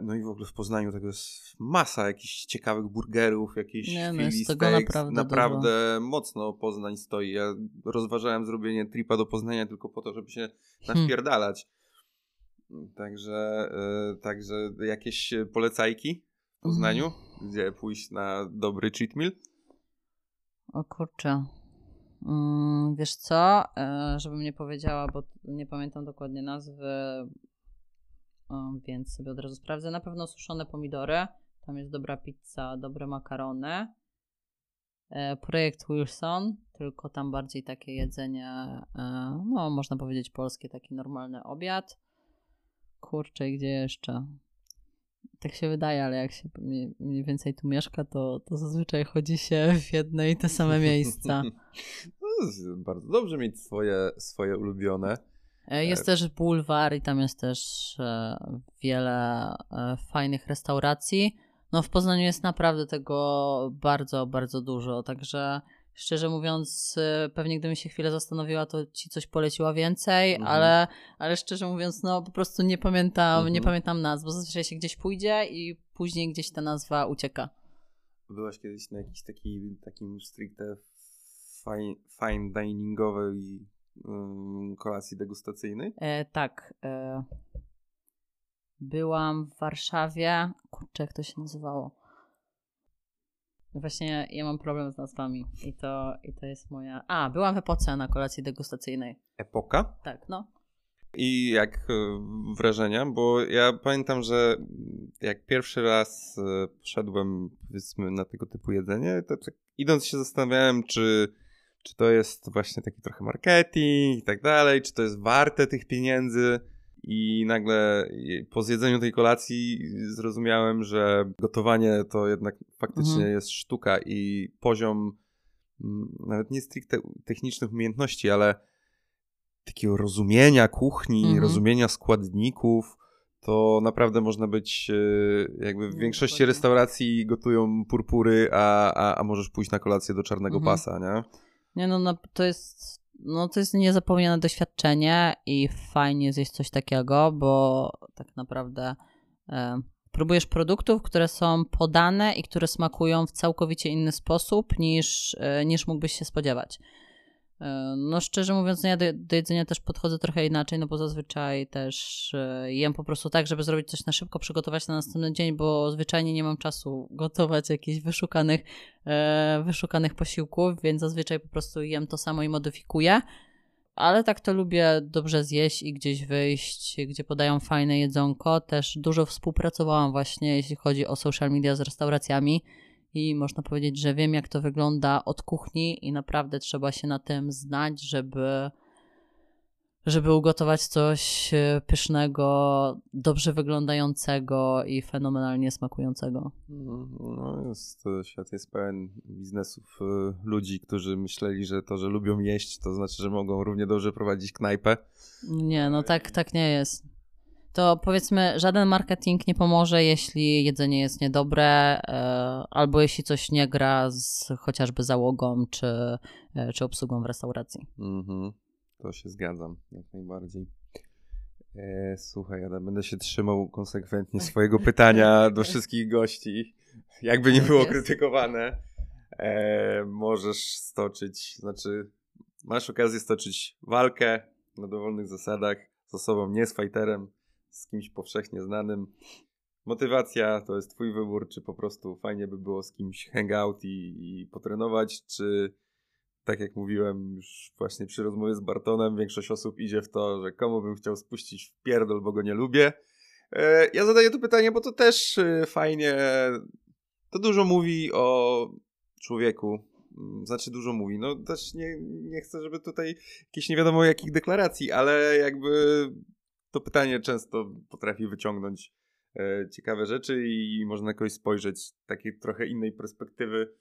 no i w ogóle w Poznaniu tego jest masa jakichś ciekawych burgerów, jakichś Nie, no jest tego naprawdę, naprawdę mocno Poznań stoi. Ja rozważałem zrobienie tripa do Poznania tylko po to, żeby się naśpierdalać. Hmm. Także, e, także jakieś polecajki w Poznaniu, hmm. gdzie pójść na dobry cheat meal? O kurczę. Mm, wiesz co, e, żebym nie powiedziała, bo nie pamiętam dokładnie nazwy, więc sobie od razu sprawdzę. Na pewno suszone pomidory. Tam jest dobra pizza, dobre makarony. e, projekt Wilson, tylko tam bardziej takie jedzenie, e, no można powiedzieć polskie, taki normalny obiad. Kurczę, gdzie jeszcze? Tak się wydaje, ale jak się mniej, więcej tu mieszka, to, to zazwyczaj chodzi się w jedne i te same miejsca. No, bardzo dobrze mieć swoje, swoje ulubione. E, Jest też bulwar i tam jest też e, wiele e, fajnych restauracji. No w Poznaniu jest naprawdę tego bardzo, bardzo dużo, także szczerze mówiąc, e, pewnie gdybym się chwilę zastanowiła, to ci coś poleciła więcej, Mhm. ale, ale szczerze mówiąc, no po prostu nie pamiętam, Mhm. nie pamiętam nazw, bo zazwyczaj się gdzieś pójdzie i później gdzieś ta nazwa ucieka. Byłaś kiedyś na jakiś taki, takim stricte fine, fine diningowej kolacji degustacyjnej? E, tak. E, byłam w Warszawie. Kurczę, jak to się nazywało? No Właśnie ja mam problem z nazwami i to, i to jest moja... A, byłam w Epoce na kolacji degustacyjnej. Epoka? Tak, no. I jak e, wrażenia? Bo ja pamiętam, że jak pierwszy raz e, poszedłem powiedzmy na tego typu jedzenie, to tak idąc się zastanawiałem, czy, czy to jest właśnie taki trochę marketing i tak dalej, czy to jest warte tych pieniędzy. I nagle po zjedzeniu tej kolacji zrozumiałem, że gotowanie to jednak faktycznie Mhm. jest sztuka i poziom mm, nawet nie stricte technicznych umiejętności, ale takiego rozumienia kuchni, Mhm. rozumienia składników, to naprawdę można być e, jakby w No, większości dokładnie. restauracji gotują purpury, a, a, a możesz pójść na kolację do czarnego Mhm. pasa, nie? Nie no, no, to jest... No to jest niezapomniane doświadczenie i fajnie zjeść coś takiego, bo tak naprawdę e, próbujesz produktów, które są podane i które smakują w całkowicie inny sposób niż, e, niż mógłbyś się spodziewać. No szczerze mówiąc, no ja do, do jedzenia też podchodzę trochę inaczej, no bo zazwyczaj też e, jem po prostu tak, żeby zrobić coś na szybko, przygotować na następny dzień, bo zwyczajnie nie mam czasu gotować jakichś wyszukanych, e, wyszukanych posiłków, więc zazwyczaj po prostu jem to samo i modyfikuję. Ale tak to lubię dobrze zjeść i gdzieś wyjść, gdzie podają fajne jedzonko. Też dużo współpracowałam właśnie, jeśli chodzi o social media z restauracjami i można powiedzieć, że wiem jak to wygląda od kuchni i naprawdę trzeba się na tym znać, żeby żeby ugotować coś e, pysznego, dobrze wyglądającego i fenomenalnie smakującego. No, jest, e, świat jest pełen biznesów e, ludzi, którzy myśleli, że to, że lubią jeść, to znaczy, że mogą równie dobrze prowadzić knajpę. Nie, no tak, tak nie jest. To powiedzmy, żaden marketing nie pomoże, jeśli jedzenie jest niedobre, e, albo jeśli coś nie gra z chociażby załogą czy, e, czy obsługą w restauracji. Mhm. To się zgadzam, jak najbardziej. E, słuchaj, ja będę się trzymał konsekwentnie swojego pytania do wszystkich gości. Jakby nie Tak było krytykowane, e, możesz stoczyć, znaczy masz okazję stoczyć walkę na dowolnych zasadach z osobą nie z fighterem, z kimś powszechnie znanym. Motywacja to jest twój wybór, czy po prostu fajnie by było z kimś hangout i, i potrenować, czy tak jak mówiłem już właśnie przy rozmowie z Bartonem, większość osób idzie w to, że komu bym chciał spuścić w pierdol, bo go nie lubię. E, ja zadaję to pytanie, bo to też e, fajnie, to dużo mówi o człowieku. Mm, Znaczy dużo mówi. No też nie, nie chcę, żeby tutaj jakieś nie wiadomo jakich deklaracji, ale jakby to pytanie często potrafi wyciągnąć e, ciekawe rzeczy i można jakoś spojrzeć z takiej trochę innej perspektywy.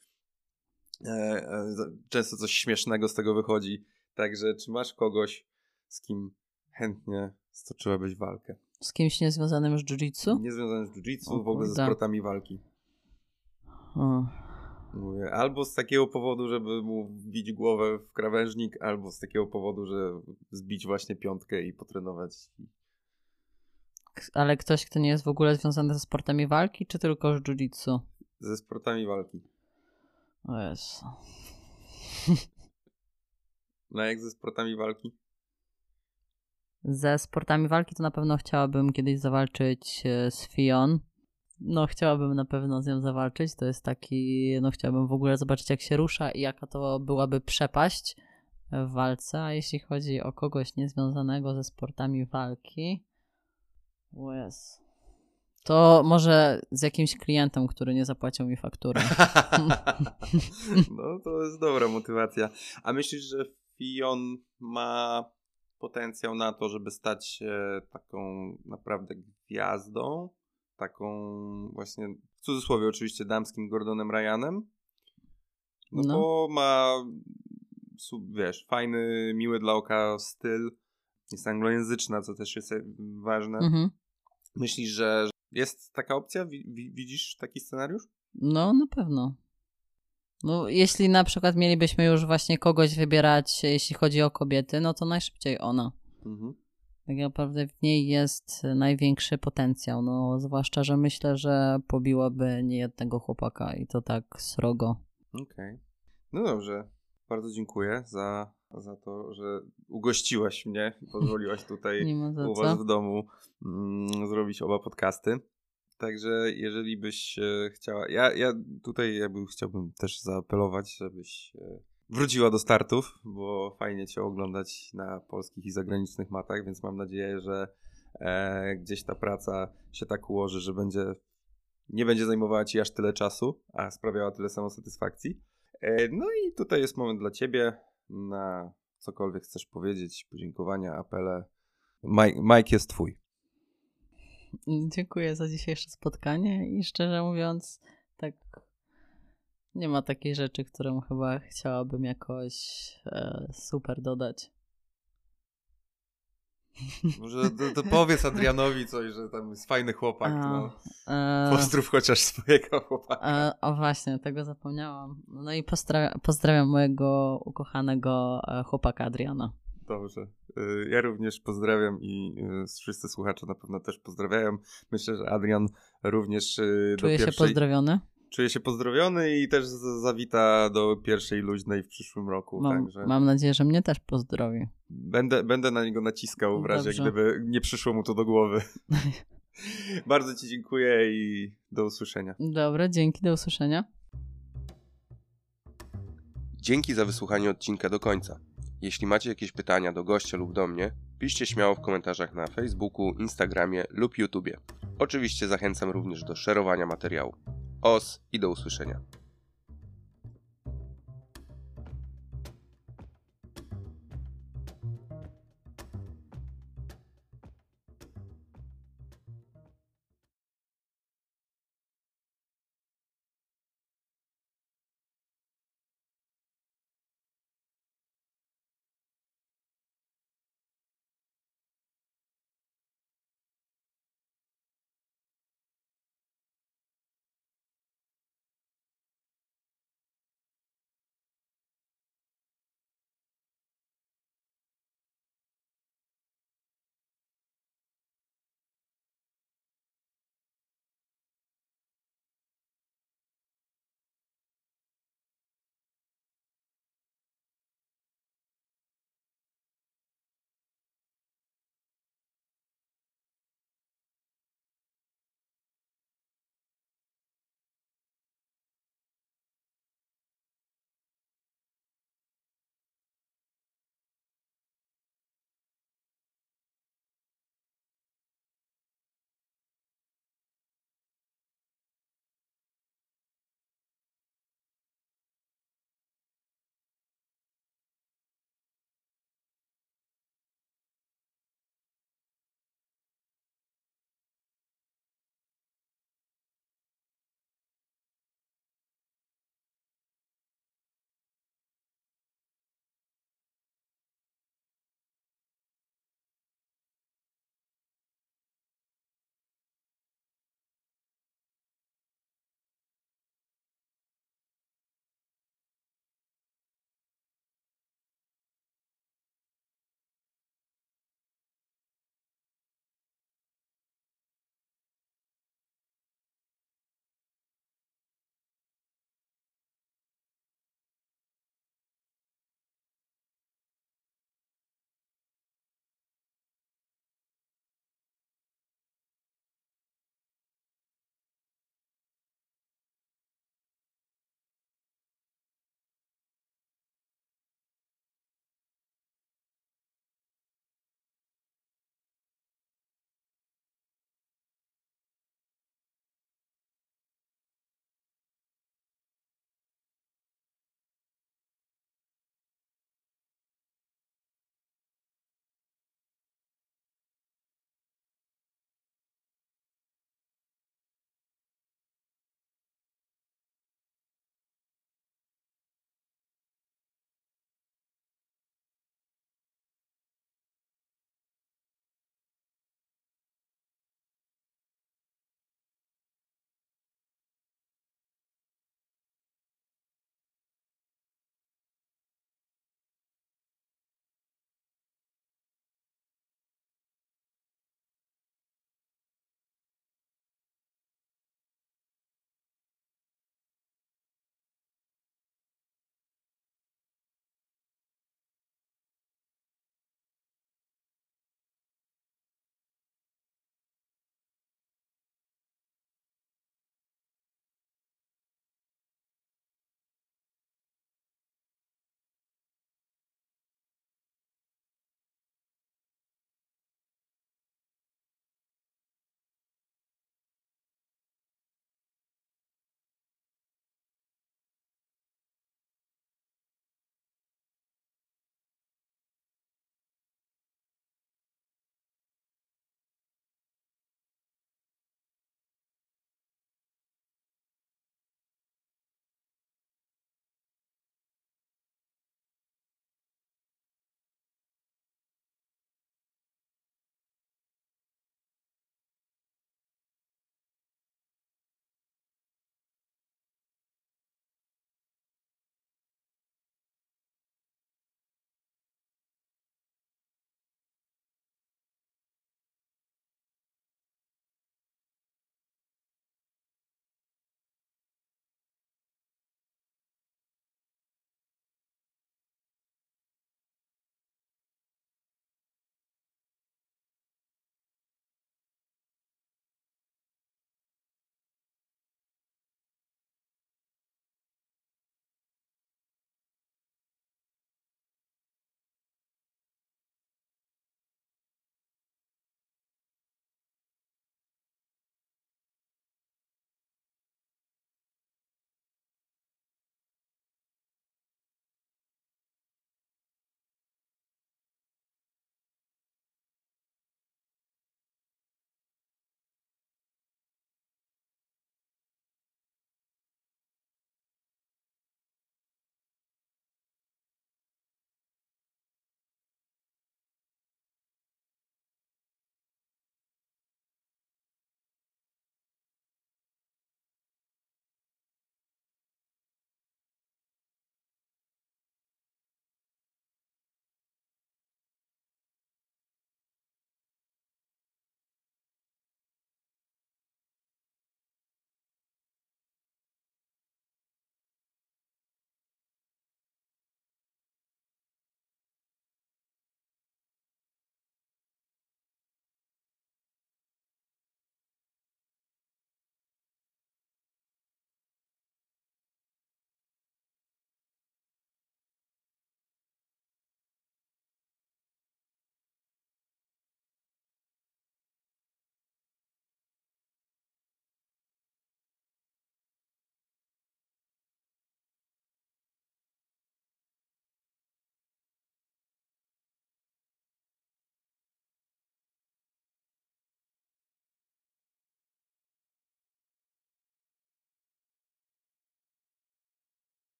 E, e, często coś śmiesznego z tego wychodzi. Także czy masz kogoś, z kim chętnie stoczyłabyś walkę? Z kimś niezwiązanym z jiu-jitsu? Nie związane z jiu-jitsu, w ogóle ze sportami walki. O. Mówię, albo z takiego powodu, żeby mu wbić głowę w krawężnik, albo z takiego powodu, że zbić właśnie piątkę i potrenować. Ale ktoś, kto nie jest w ogóle związany ze sportami walki, czy tylko z jiu-jitsu? Ze sportami walki. O Jezu. No jak ze sportami walki? Ze sportami walki to na pewno chciałabym kiedyś zawalczyć e, z Fion. No, chciałabym na pewno z nią zawalczyć. To jest taki, no chciałabym w ogóle zobaczyć, jak się rusza i jaka to byłaby przepaść w walce. A jeśli chodzi o kogoś niezwiązanego ze sportami walki, o. To może z jakimś klientem, który nie zapłacił mi faktury. no to jest dobra motywacja. A myślisz, że Fion ma potencjał na to, żeby stać się taką naprawdę gwiazdą? Taką właśnie, w cudzysłowie oczywiście, damskim Gordonem Ryanem? No, No. bo ma, wiesz, fajny, miły dla oka styl. Jest anglojęzyczna, co też jest e, ważne. Mhm. Myślisz, że jest taka opcja? Wi- wi- widzisz taki scenariusz? No, na pewno. No, jeśli na przykład mielibyśmy już właśnie kogoś wybierać, jeśli chodzi o kobiety, no to najszybciej ona. Mhm. Tak naprawdę w niej jest największy potencjał. No, zwłaszcza, że myślę, że pobiłaby niejednego chłopaka i to tak srogo. Okej. No dobrze. Bardzo dziękuję za, za to, że ugościłaś mnie i pozwoliłaś tutaj u was co. w domu mm, zrobić oba podcasty. Także jeżeli byś e, chciała, ja, ja tutaj jakby chciałbym też zaapelować, żebyś e, wróciła do startów, bo fajnie cię oglądać na polskich i zagranicznych matach, więc mam nadzieję, że e, gdzieś ta praca się tak ułoży, że będzie nie będzie zajmowała ci aż tyle czasu, a sprawiała tyle samo satysfakcji. E, No i tutaj jest moment dla ciebie na cokolwiek chcesz powiedzieć, podziękowania, apele. Mike, jest twój. Dziękuję za dzisiejsze spotkanie i szczerze mówiąc, tak nie ma takiej rzeczy, którą chyba chciałabym jakoś e, super dodać. Może to, to powiedz Adrianowi coś, że tam jest fajny chłopak. A, No. e, Pozdrów chociaż swojego chłopaka. e, o właśnie, tego zapomniałam. No i pozdra- pozdrawiam mojego ukochanego e, chłopaka Adriana. Dobrze. Y, Ja również pozdrawiam i y, wszyscy słuchacze na pewno też pozdrawiają. Myślę, że Adrian również y, do Czuję się pierwszej... pozdrowiony. Czuje się pozdrowiony i też zawita do pierwszej luźnej w przyszłym roku. Mam, także mam nadzieję, że mnie też pozdrowi. będę, będę na niego naciskał w razie, Dobrze. gdyby nie przyszło mu to do głowy. Bardzo Ci dziękuję i do usłyszenia. Dobra, dzięki, do usłyszenia. Dzięki za wysłuchanie odcinka do końca. Jeśli macie jakieś pytania do gościa lub do mnie, piszcie śmiało w komentarzach na Facebooku, Instagramie lub YouTubie. Oczywiście zachęcam również do szerowania materiału. Os i do usłyszenia.